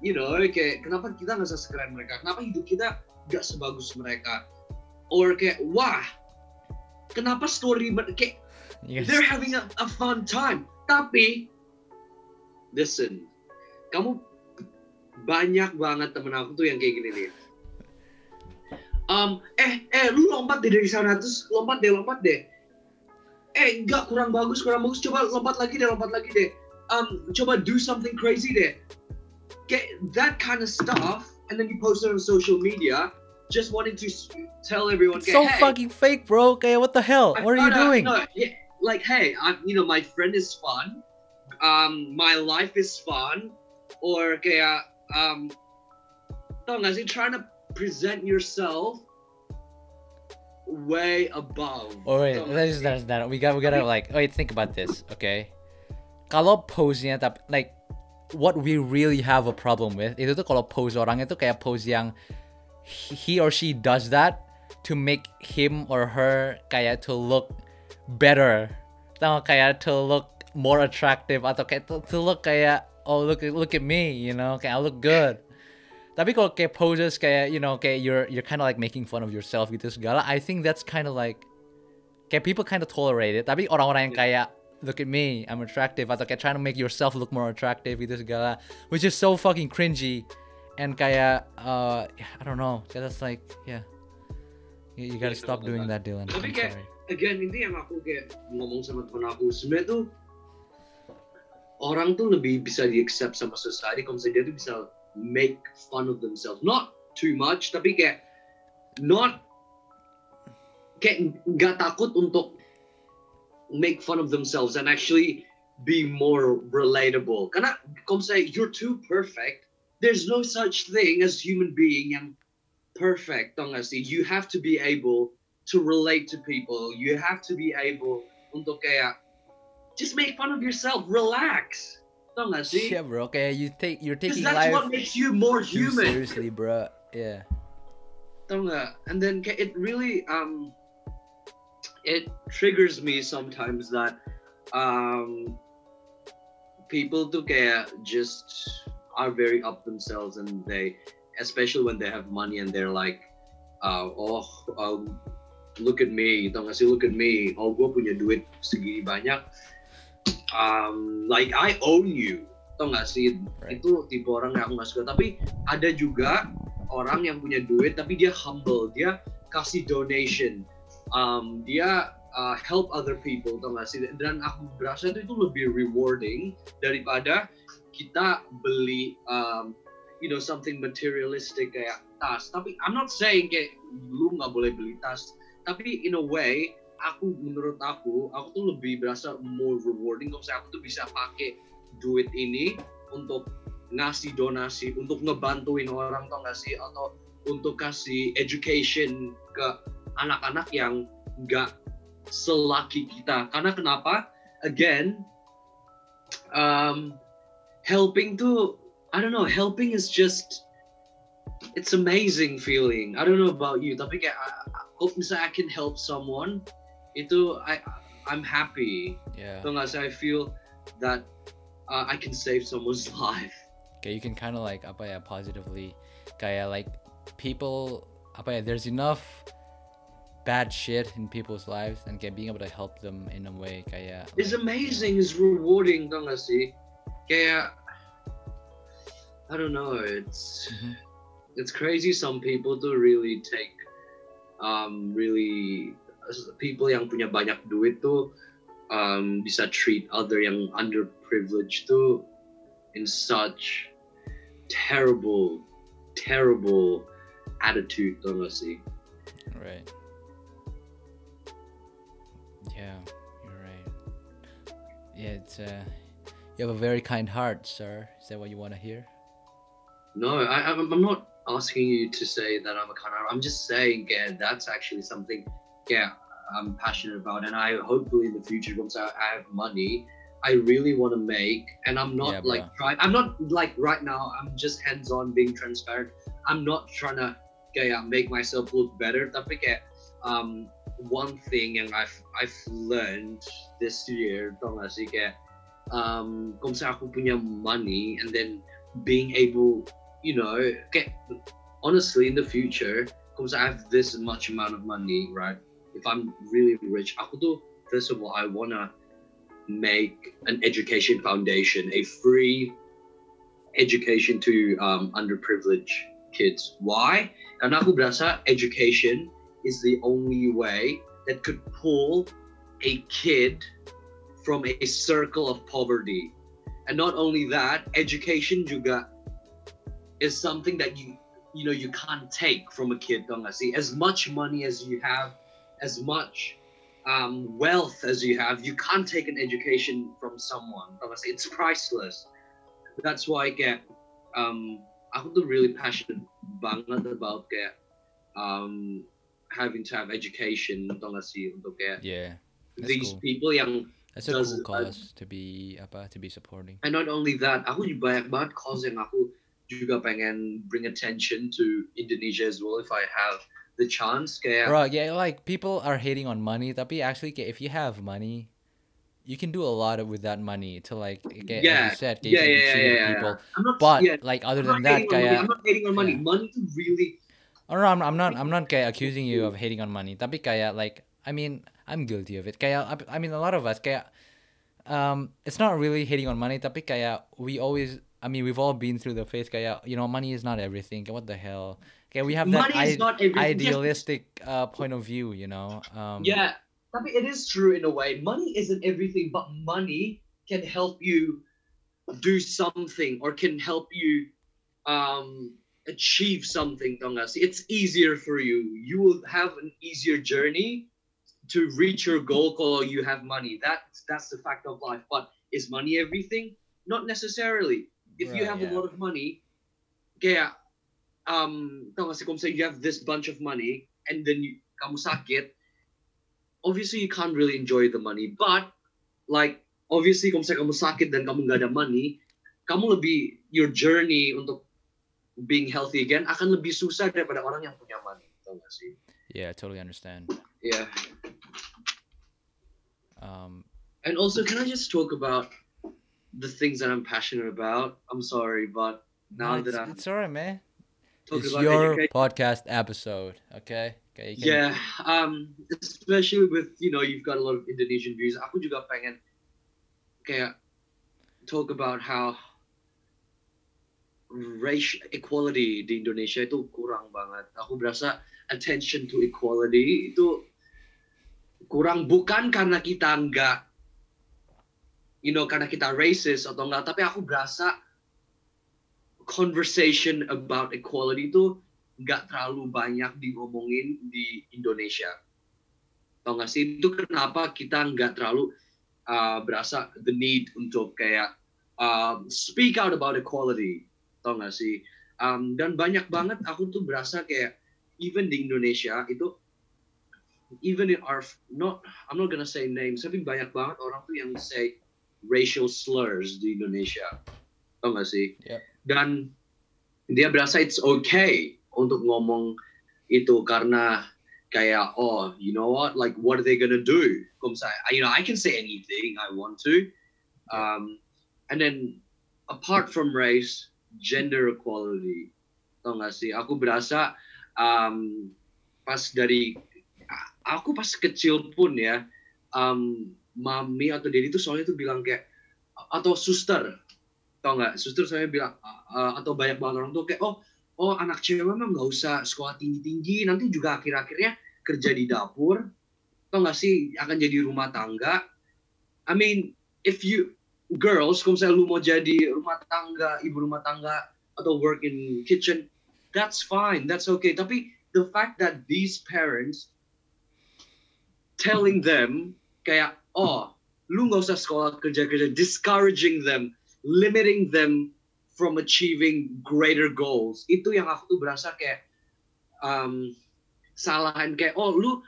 You know kayak kenapa kita nggak bisa sekeren mereka? Kenapa hidup kita nggak sebagus mereka? Or kayak wah kenapa story mer- kayak you they're having a, a fun time. Tapi listen kamu banyak banget temen aku tuh yang kayak gini nih. Um, eh eh lu lompat deh dari sana terus lompat deh lompat deh. Eh enggak kurang bagus kurang bagus. Coba lompat lagi deh lompat lagi deh. Um, coba do something crazy deh. Kayak that kind of stuff and then you post it on social media just wanting to tell everyone kayak, so hey, fucking fake bro. Kayak what the hell? I what are you out- doing? no, yeah, like, hey, I, you know, my friend is fun. Um, my life is fun. Or kayak, um, tau gak sih, trying to present yourself way above. Oh wait, Tau gak that is sih? that. We got we gotta like wait think about this, okay? Kalau pose-nya tapi like what we really have a problem with itu tuh kalau pose orang itu kayak pose yang he or she does that to make him or her kayak to look better, tau kayak to look more attractive atau kayak to, to look kayak oh look look at me, you know, kayak I look good. Tapi kalau kayak poses kayak you know kayak you're you're kind of like making fun of yourself gitu segala, I think that's kind of like kayak people kind of tolerate it. Tapi orang-orang yang kayak look at me, I'm attractive atau kayak trying to make yourself look more attractive gitu segala, which is so fucking cringy. And kayak uh I don't know, that's like yeah. You, you gotta Yeah, stop doing that, Dylan. Tapi I'm kayak- again ini yang aku kayak ngomong sama temen aku sebenarnya tuh orang tuh lebih bisa di accept sama society. Kalau misalnya dia tuh bisa make fun of themselves. Not too much tapi kayak not kayak nggak takut untuk make fun of themselves and actually be more relatable. Karena kalau misalnya you're too perfect there's no such thing as human being yang perfect tau gak sih? You have to be able to relate to people. You have to be able untuk kayak just make fun of yourself relax tau gak sih Yeah, bro. Kayak you take you're taking that's life what makes you more human seriously, bro. Yeah. tau? And then it really um it triggers me sometimes that um people tuh kayak just are very up themselves and they especially when they have money and they're like uh, oh um, look at me tau gak sih look at me oh gue punya duit segini banyak um, like I own you. Tau gak sih? Right. itu tipe orang yang aku gak suka. Tapi ada juga orang yang punya duit tapi dia humble. Dia kasih donation. Um, dia uh, help other people tau gak sih? Dan aku berasa itu, itu lebih rewarding daripada kita beli um, you know something materialistic kayak tas. Tapi I'm not saying kayak lu nggak boleh beli tas. Tapi in a way aku menurut aku aku tuh lebih berasa more rewarding. Kalau misalnya aku tuh bisa pakai duit ini untuk ngasih donasi untuk ngebantuin orang tau gak sih? Atau untuk kasih education ke anak-anak yang nggak selaki kita. Karena kenapa? Again um, helping tuh I don't know helping is just it's amazing feeling. I don't know about you tapi kayak I- I- kalau misalnya I can help someone itu I I'm happy Yeah. tau sih I feel that uh, I can save someone's life Okay, you can kind of like apa ya positively kayak like people apa ya there's enough bad shit in people's lives and kayak being able to help them in a way kayak It's like, amazing, it's rewarding, tau gak sih? Kayak, I don't know, it's Mhm. it's crazy. Some people do really take, um, really people yang punya banyak duit tuh um, bisa treat other yang underprivileged tuh in such terrible, terrible attitude, tau gak sih? right yeah you're right yeah it's uh you have a very kind heart sir is that what you want to hear No, I, I'm, I'm not asking you to say that I'm a kind of. I'm just saying, yeah, that's actually something, yeah, I'm passionate about, and I hopefully in the future, once I, I have money, I really want to make, and I'm not Yeah, like trying. I'm not like right now. I'm just hands-on, being transparent. I'm not trying to, yeah, make myself look better. Tapi kayak, um, one thing yang I've I've learned this year, tau gak sih kayak, um, kalau misalnya aku punya money, and then being able you know, get honestly in the future, because I have this much amount of money, right? If I'm really rich, aku tuh, first of all, I wanna make an education foundation, a free education to um, underprivileged kids. Why? Karena education is the only way that could pull a kid from a circle of poverty. And not only that, education juga is something that you you know you can't take from a kid don't I see as much money as you have as much um, wealth as you have you can't take an education from someone. See it's priceless. That's why kayak um, aku tuh really passionate banget about kayak um, having to have education tau gak sih untuk kayak yeah these cool. people yang that's a Does- cool cause to be apa to be supporting. And not only that, aku juga banyak banget cause yang aku juga pengen bring attention to Indonesia as well if I have the chance. Kayak, Bro, yeah, like people are hating on money, tapi actually if you have money, you can do a lot of with that money to like kayak, Yeah, as you said, yeah, yeah, yeah, yeah, people. yeah. I'm not, But yeah, like other I'm than that, hating on money. kayak I'm not hating on money. Money to really, oh no, I'm, I'm not I'm not kayak accusing you of hating on money, tapi kayak like I mean I'm guilty of it. Kayak I, I mean a lot of us kayak um it's not really hating on money, tapi kayak we always I mean we've all been through the phase kayak you know money is not everything. What the hell? Okay, we have that I- not everything. Yes, idealistic uh, point of view, you know. Um, Yeah, tapi it is true in a way. Money isn't everything, but money can help you do something or can help you um, achieve something. Tau? It's easier for you. You will have an easier journey to reach your goal kalau you have money. That's that's the fact of life. But is money everything? Not necessarily. If you have yeah. a lot of money, kayak um, nggak sih? Kung say you have this bunch of money and then you, kamu sakit, obviously you can't really enjoy the money. But like obviously kalau misalnya kamu sakit dan kamu nggak ada money, kamu lebih your journey untuk being healthy again akan lebih susah daripada orang yang punya money. Nggak sih? Yeah, I totally understand. Yeah. Um, And also, can I just talk about the things that I'm passionate about? I'm sorry, but now no, that I'm it's alright, man. Talking It's about your education, podcast episode, okay? Okay, you can- yeah, um, especially with you know you've got a lot of Indonesian views. Aku juga pengen kayak talk about how racial equality di Indonesia itu kurang banget. Aku berasa attention to equality itu kurang bukan karena kita nggak you know karena kita racist atau enggak tapi aku berasa conversation about equality itu nggak terlalu banyak diomongin di Indonesia. Tau nggak sih itu kenapa kita nggak terlalu uh, berasa the need untuk kayak um, speak out about equality. Tau nggak sih? Um, dan banyak banget aku tuh berasa kayak even di Indonesia itu even in our not I'm not gonna say names tapi banyak banget orang tuh yang say racial slurs di Indonesia. Tau nggak sih? Yep. Dan dia berasa it's okay untuk ngomong itu karena kayak oh you know what like what are they gonna do? Ça, you know I can say anything I want to. Um, and then apart from race, gender equality. Tau nggak sih? Aku berasa um, pas dari aku pas kecil pun ya um, mami atau daddy tuh soalnya tuh bilang kayak atau suster tau nggak? Suster saya bilang uh, atau banyak banget orang tuh kayak oh oh anak cewek memang nggak usah sekolah tinggi tinggi nanti juga akhir akhirnya kerja di dapur. Tau nggak sih? Akan jadi rumah tangga. I mean if you girls kalau misalnya lu mau jadi rumah tangga ibu rumah tangga atau work in kitchen that's fine that's okay. Tapi the fact that these parents telling them kayak oh lu nggak usah sekolah kerja kerja discouraging them limiting them from achieving greater goals. Itu yang aku tuh berasa kayak um, salahan kayak oh lu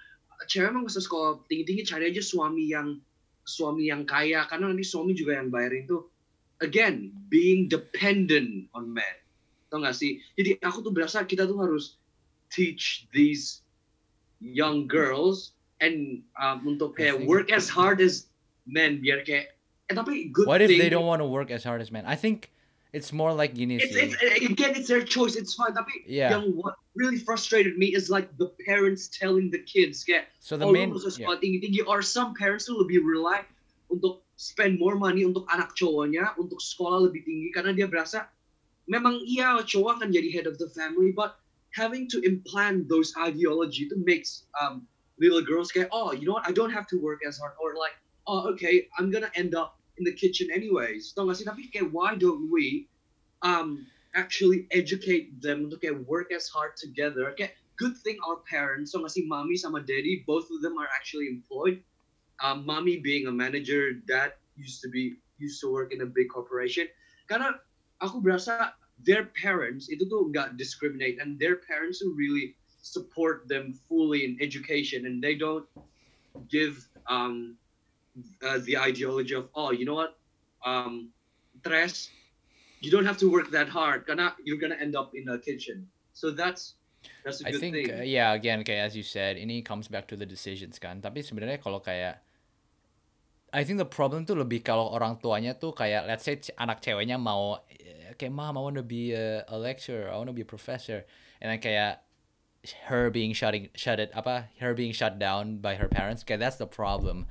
cewek emang usah sekolah tinggi tinggi cari aja suami yang suami yang kaya. Karena nanti suami juga yang bayarin tuh again being dependent on men. Tau gak sih? Jadi aku tuh berasa kita tuh harus teach these young girls and um, untuk kayak work as hard as men. Biar kayak What if thing they don't want to work as hard as men? I think it's more like gini it's, sih. it's again it's their choice it's fine tapi Yeah. yang what really frustrated me is like the parents telling the kids "Get So the oh main lu harus yeah. sekolah tinggi tinggi or some parents tuh lebih rely untuk spend more money untuk anak cowoknya untuk sekolah lebih tinggi karena dia berasa memang iya cowok akan jadi head of the family but having to implant those ideology to makes um, little girls get, oh you know what I don't have to work as hard or like oh okay I'm gonna end up in the kitchen anyways. Gak sih tapi kayak why don't we um, actually educate them untuk kayak work as hard together? Okay, good thing our parents so sih mommy sama daddy both of them are actually employed. Um, mommy being a manager dad used to be used to work in a big corporation. Karena aku berasa their parents itu tuh nggak discriminate and their parents who really support them fully in education and they don't give um, uh, the ideology of oh you know what? Um, tres you don't have to work that hard. Karena you're gonna end up in a kitchen. So that's that's a I good think thing. uh, yeah again kayak as you said ini comes back to the decisions kan. Tapi sebenarnya kalau kayak I think the problem tuh lebih kalau orang tuanya tuh kayak let's say anak ceweknya mau eh, kayak mom I want to be a, a lecturer I want to be a professor. And then kayak her being shutting shut it apa her being shut down by her parents kayak that's the problem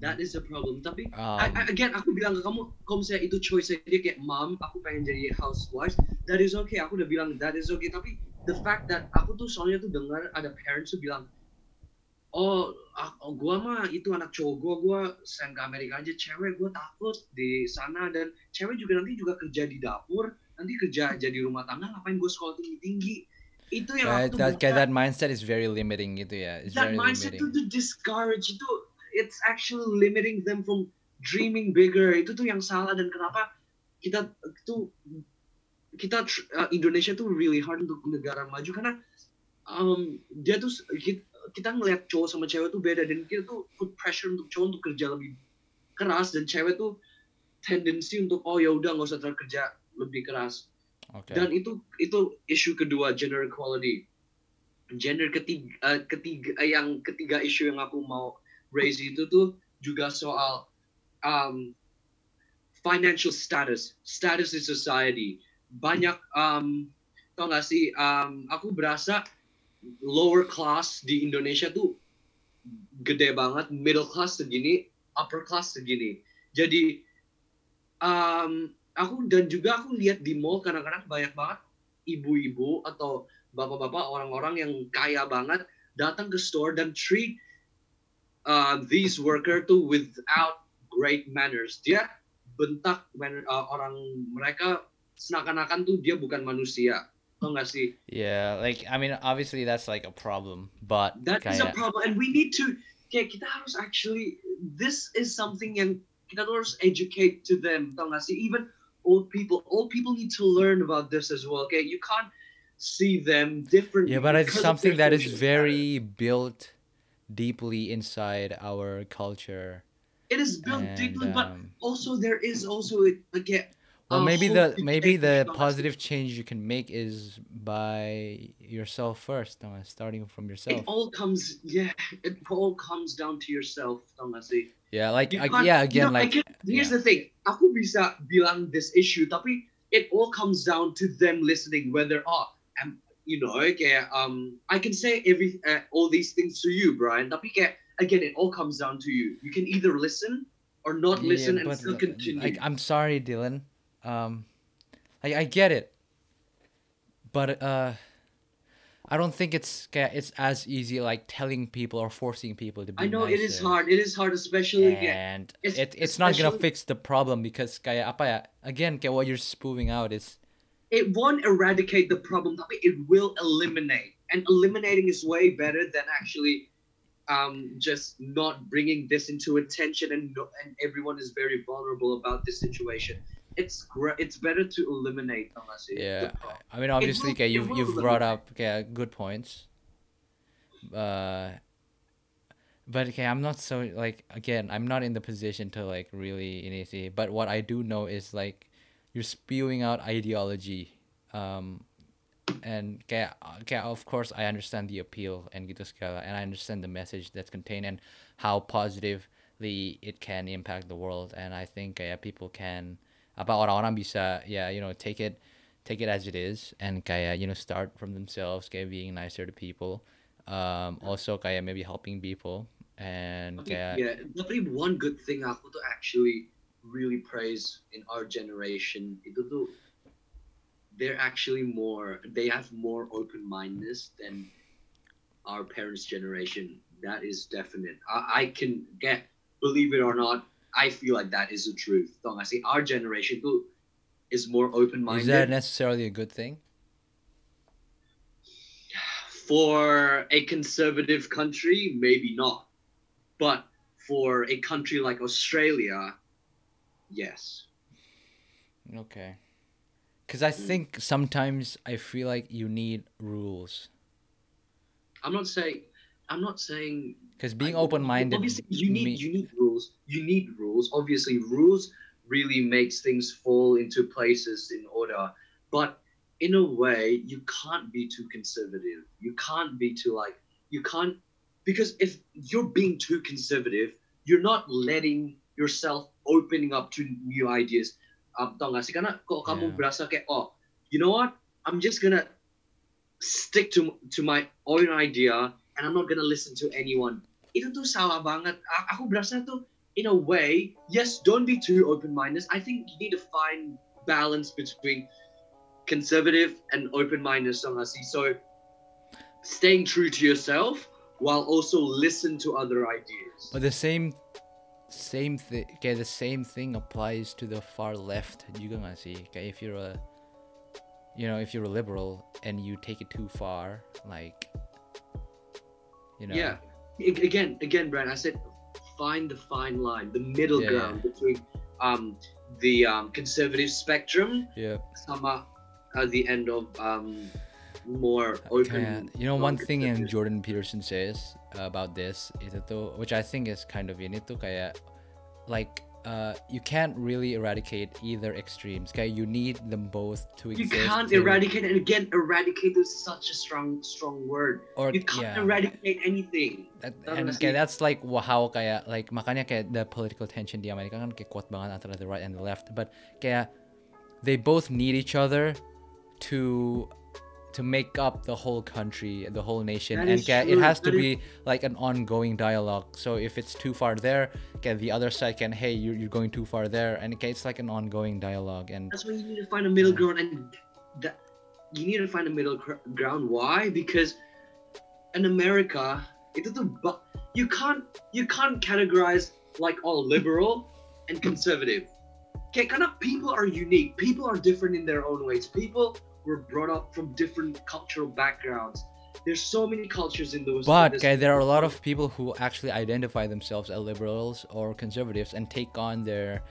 That is the problem. Tapi Um, I- I- again aku bilang ke kamu, kalau misalnya itu choice dia kayak mom, aku pengen jadi housewife, that is okay. Aku udah bilang that is okay. Tapi the fact that aku tuh soalnya tuh dengar ada parents tuh bilang, oh oh, gua mah itu anak cowok gua gua send ke Amerika aja cewek gua takut di sana dan cewek juga nanti juga kerja di dapur nanti kerja jadi rumah tangga ngapain gua sekolah tinggi tinggi itu yang Kayak aku tuh that, kayak that mindset is very limiting gitu ya. It's that very mindset limiting. tuh to discourage itu it's actually limiting them from dreaming bigger. Itu tuh yang salah dan kenapa kita tuh kita uh, Indonesia tuh really hard untuk negara maju. Karena um, dia tuh kita, kita ngelihat cowok sama cewek tuh beda dan kita tuh put pressure untuk cowok untuk kerja lebih keras dan cewek tuh tendensi untuk oh ya udah nggak usah terlalu kerja lebih keras. Okay. dan itu itu isu kedua gender equality. Gender ketiga eh, ketiga yang ketiga isu yang aku mau raise itu tuh juga soal um, financial status status in society. Banyak um, tau gak sih um, aku berasa lower class di Indonesia tuh gede banget middle class segini upper class segini. Jadi um, aku dan juga aku lihat di mall kadang-kadang banyak banget ibu-ibu atau bapak-bapak orang-orang yang kaya banget datang ke store dan treat uh, these worker tuh without great manners dia bentak man- uh, orang mereka seakan-akan tuh dia bukan manusia tau gak sih Yeah, like I mean, obviously that's like a problem, but That is a problem, and we need to. Kayak kita harus actually. This is something yang kita tuh harus educate to them, tau gak sih? Even old people, old people need to learn about this as well. Okay, you can't see them differently. yeah, but it's something that is very built deeply inside our culture. It is built and, deeply, but um, also there is also again. well, maybe the maybe the tau gak sih? positive change you can make is by yourself first, uh, starting from yourself. It all comes, yeah. It all comes down to yourself, sih? Yeah, like I, yeah, you again, know, I like can- here's yeah. the thing. Aku bisa bilang this issue, tapi it all comes down to them listening. Whether oh, you know, kayak um, I can say every uh, all these things to you, Brian. Tapi kayak again, it all comes down to you. You can either listen or not Yeah, listen and still continue. Like I'm sorry, Dylan. Um, I I get it, but uh, I don't think it's it's as easy like telling people or forcing people to be. I know it is hard. It is hard, especially yeah. and it's- it, it's not gonna fix the problem because kaya apa ya again kaya what you're spewing out is It won't eradicate the problem, tapi it will eliminate. And eliminating is way better than actually um, just not bringing this into attention and and everyone is very vulnerable about this situation. It's gr- it's better to eliminate unless it, yeah. I mean obviously kaya you've you've brought eliminate. up kaya good points uh but okay i'm not so like again i'm not in the position to like really initiate but what i do know is like you're spewing out ideology um and kayak, kayak of course i understand the appeal and gitu segala and i understand the message that's contained and how positively it can impact the world and i think kayak people can apa orang-orang bisa yeah you know take it take it as it is and kayak you know start from themselves kayak being nicer to people um also kayak maybe helping people and Tapi, kayak yeah, tapi one good thing aku tuh actually really praise in our generation itu tuh they're actually more they have more open mindedness than our parents' generation. That is definite. I, I can get believe it or not. I feel like that is the truth. Tau gak sih? Our generation is more open minded. is that necessarily a good thing for a conservative country. Maybe not, but for a country like Australia, yes. Okay. Because I Mm. think sometimes I feel like you need rules. I'm not saying. I'm not saying Because being open minded. Obviously, you need you need rules. You need rules. Obviously, rules really makes things fall into places in order. But in a way, you can't be too conservative. You can't be too like you can't because if you're being too conservative, you're not letting yourself opening up to new ideas. Um, tau gak sih? Karena kalau kamu Yeah. berasa kayak oh, you know what? I'm just gonna stick to to my own idea and I'm not gonna listen to anyone itu tuh salah banget. A- Aku berasa tuh in a way, yes, don't be too open-minded. I think you need to find balance between conservative and open-minded, so nggak sih? So staying true to yourself while also listen to other ideas. But the same same thing okay, the same thing applies to the far left juga nggak sih? Kayak if you're a you know, if you're a liberal and you take it too far, like you know Yeah. Again, again, Brad, I said find the fine line, the middle Yeah, ground between um the um, conservative spectrum yeah. sama at the end of um more open. You know one thing conservative. Jordan Peterson says about this itu tuh which I think is kind of ini tuh kayak like uh, you can't really eradicate either extremes. Kayak you need them both to You exist. can't to- eradicate, and again, eradicate is such a strong, strong word. or You can't yeah. eradicate anything. That, and kayak that's like how kayak like makanya kayak the political tension di Amerika kan kayak kuat banget antara the right and the left but kayak they both need each other to to make up the whole country the whole nation That and is it has to that be like an ongoing dialogue so if it's too far there the other side can hey you're, you're going too far there and it's like an ongoing dialogue and That's why you need to find a middle ground, and that you need to find a middle gr- ground. Why? Because in America, tuh ba- you can't you can't categorize like all liberal and conservative. Okay, kind of people are unique. People are different in their own ways. People were brought up from different cultural backgrounds. There's so many cultures in those. But okay, there are a lot of people who actually identify themselves as liberals or conservatives and take on their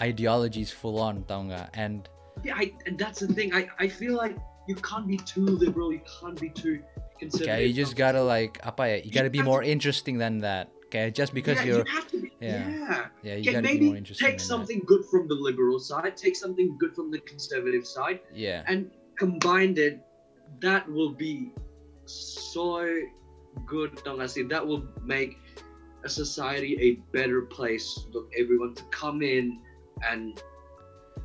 ideologies full on, tau nggak? And Yeah, I, and that's the thing. I, I feel like you can't be too liberal. You can't be too conservative. okay, you just gotta like apa ya? You You gotta be more to- interesting than that. Okay, just because yeah, you're you have to be. Yeah. Yeah. yeah, you Okay, gotta be maybe take something good from the liberal side, take something good from the conservative side, Yeah. and combined it. That will be so good, sih? That will make a society a better place for everyone to come in and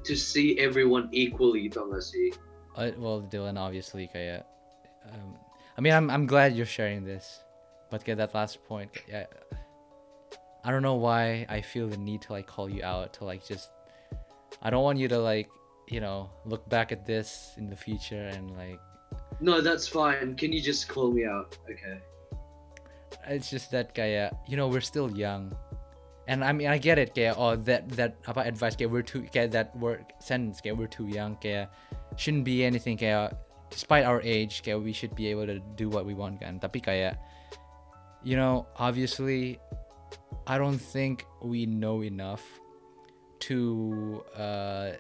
to see everyone equally, sih? Uh, well, Dylan, obviously, kaya. Um, I mean, I'm I'm glad you're sharing this, but get that last point. Yeah, I don't know why I feel the need to like call you out to like just. I don't want you to like you know look back at this in the future and like No, that's fine. Can you just call me out? Okay. it's just that kaya uh, you know we're still young and I mean I get it kaya oh that that apa advice kaya we're too kaya that word sentence kaya we're too young kaya shouldn't be anything kaya despite our age kaya we should be able to do what we want kan tapi kaya you know obviously I don't think we know enough to uh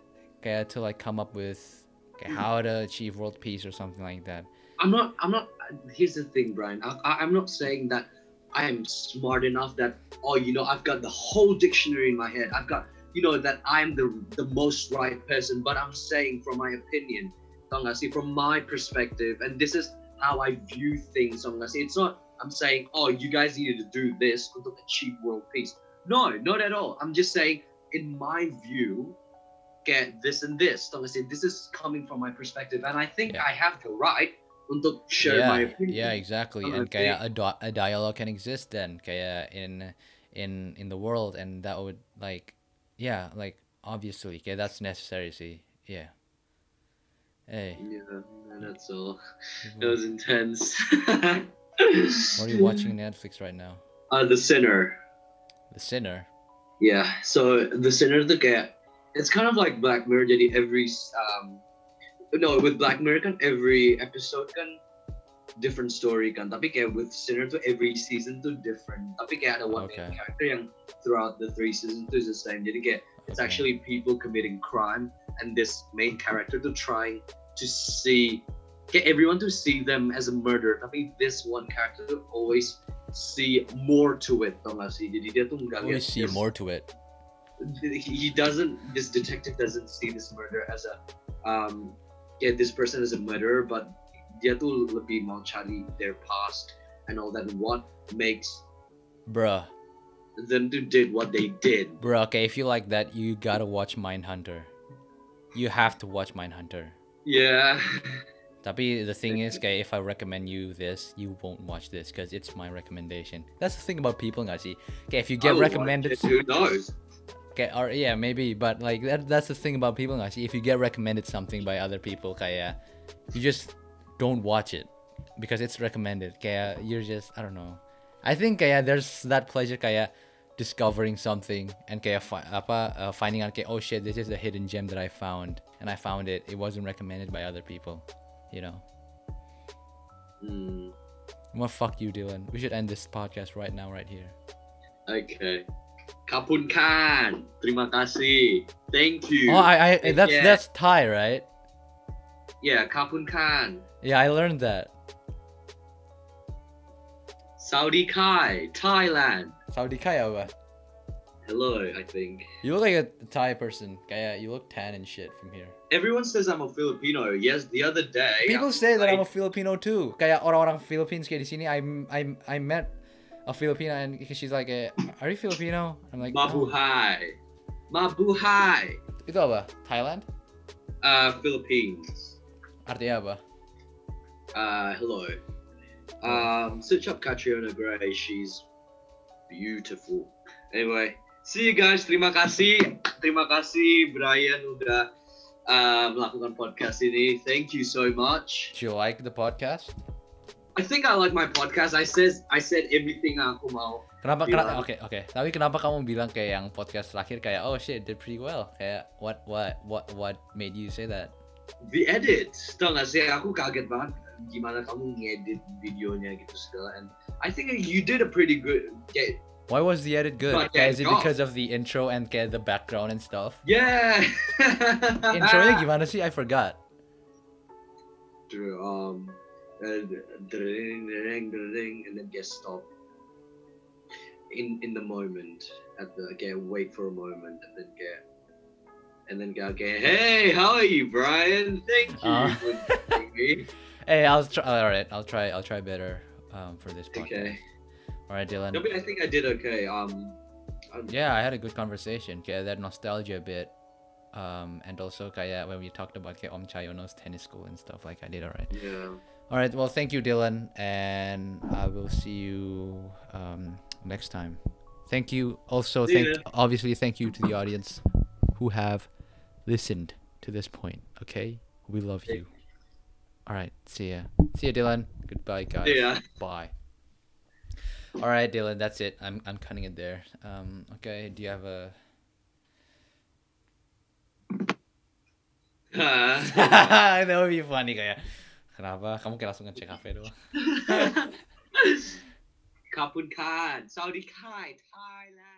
to like come up with how to achieve world peace or something like that I'm not. I'm not. Here's the thing, Brian. I, I'm not saying that I am smart enough that oh, you know, I've got the whole dictionary in my head. I've got, you know, that I'm the the most right person. But I'm saying from my opinion, tau from my perspective, and this is how I view things. tau. It's not. I'm saying, oh, you guys needed to do this to achieve world peace. No, not at all. I'm just saying, in my view, get this and this. tau nggak sih. This is coming from my perspective, and I think Yeah. I have the right untuk share yeah, my opinion. Yeah, exactly. And kaya kayak- a, do- a dialogue can exist then kaya in in in the world and that would like yeah, like obviously kaya that's necessary see. Yeah. Hey, Yeah, that's all. That mm-hmm. was intense. what are you watching Netflix right now? Uh, the Sinner. The Sinner. Yeah. So the Sinner, the guy, it's kind of like Black Mirror. Jadi every um, no, with Black Mirror kan every episode kan different story kan. Tapi kayak with Sinner tuh every season tuh different. Tapi kayak ada one Okay. main character yang throughout the three seasons tuh is the same. Jadi kayak it's actually people committing crime and this main character to trying to see get everyone to see them as a murderer tapi this one character always see more to it tau gak sih jadi dia tuh nggak lihat see more to it. he doesn't this detective doesn't see this murder as a um yeah this person as a murderer but dia tuh lebih mau cari their past and all that what makes Bruh. them to did what they did Bruh, okay, if you like that, you gotta watch Mindhunter. You have to watch Mindhunter. yeah Tapi the thing is, kayak if I recommend you this, you won't watch this because it's my recommendation. That's the thing about people, nggak sih? Okay, if you get recommended, it, who knows okay, or yeah, maybe, but like that, that's the thing about people, nggak sih? If you get recommended something by other people, kayak you just don't watch it. because it's recommended. Kayak you're just I don't know. I think kayak there's that pleasure kayak discovering something and kayak fi- apa uh, finding out kayak oh shit this is the hidden gem that I found and I found it. It wasn't recommended by other people. You know. Hmm. Well, fuck you, Dylan. We should end this podcast right now, right here. Okay. Kapun Khan, terima kasih. Thank you. Oh, I, I that's Yeah. that's Thai, right? Yeah, Kapun Khan. Yeah, I learned that. Saudi Kai, Thailand. Saudi kaya ba? Hello, I think. You look like a Thai person. Kaya you look tan and shit from here. Everyone says I'm a Filipino. Yes, the other day. People I- say that I'm a Filipino too. Kaya orang-orang Philippines kayak di sini, I I I met a Filipina and she's like, eh, "Are you Filipino?" I'm like, "No." Mabuhay. Mabuhay. Itu apa? Thailand? Uh, Philippines. Artinya apa? Uh, hello. Um, search up Catriona Gray. She's beautiful. Anyway, see you guys. Terima kasih. Terima kasih Brian udah uh, melakukan podcast ini. Thank you so much. Do you like the podcast? I think I like my podcast. I says I said everything aku mau. Kenapa? Kenapa? Oke, oke. Tapi kenapa kamu bilang kayak yang podcast terakhir kayak oh shit did pretty well? Kayak what what what what made you say that? The edit, tau gak sih? Aku kaget banget gimana kamu ngedit videonya gitu segala. And I think you did a pretty good. Kayak, Why was the edit good? But Kayak, is it yeah, because of the intro and kayak the background and stuff? yeah. Intronya gimana sih? I forgot. Um, and then get stopped in in the moment at the okay wait for a moment and then get and then go okay hey how are you Brian thank you Uh. for joining me Hey, I'll try. All right, I'll try. I'll try better um, for this podcast. okay All right, Dylan. no but I think I did okay um um, Yeah, I had a good conversation. Kayak that nostalgia bit. Um, and also kayak when we talked about Om Chayono's tennis school and stuff like I did alright. yeah All right, well, thank you, Dylan, and I will see you um, next time. Thank you. Also, See thank ya. obviously thank you to the audience who have listened to this point. Okay, we love you. All right, see ya. See ya, Dylan. Goodbye, guys. yeah Bye. All right, Dylan. That's it. I'm I'm cutting it there. Um. Okay. Do you have a? that would be funny kayak. Kenapa? Kamu kayak langsung ngecek HP doang. Kapun Khan Saudi Kai Thailand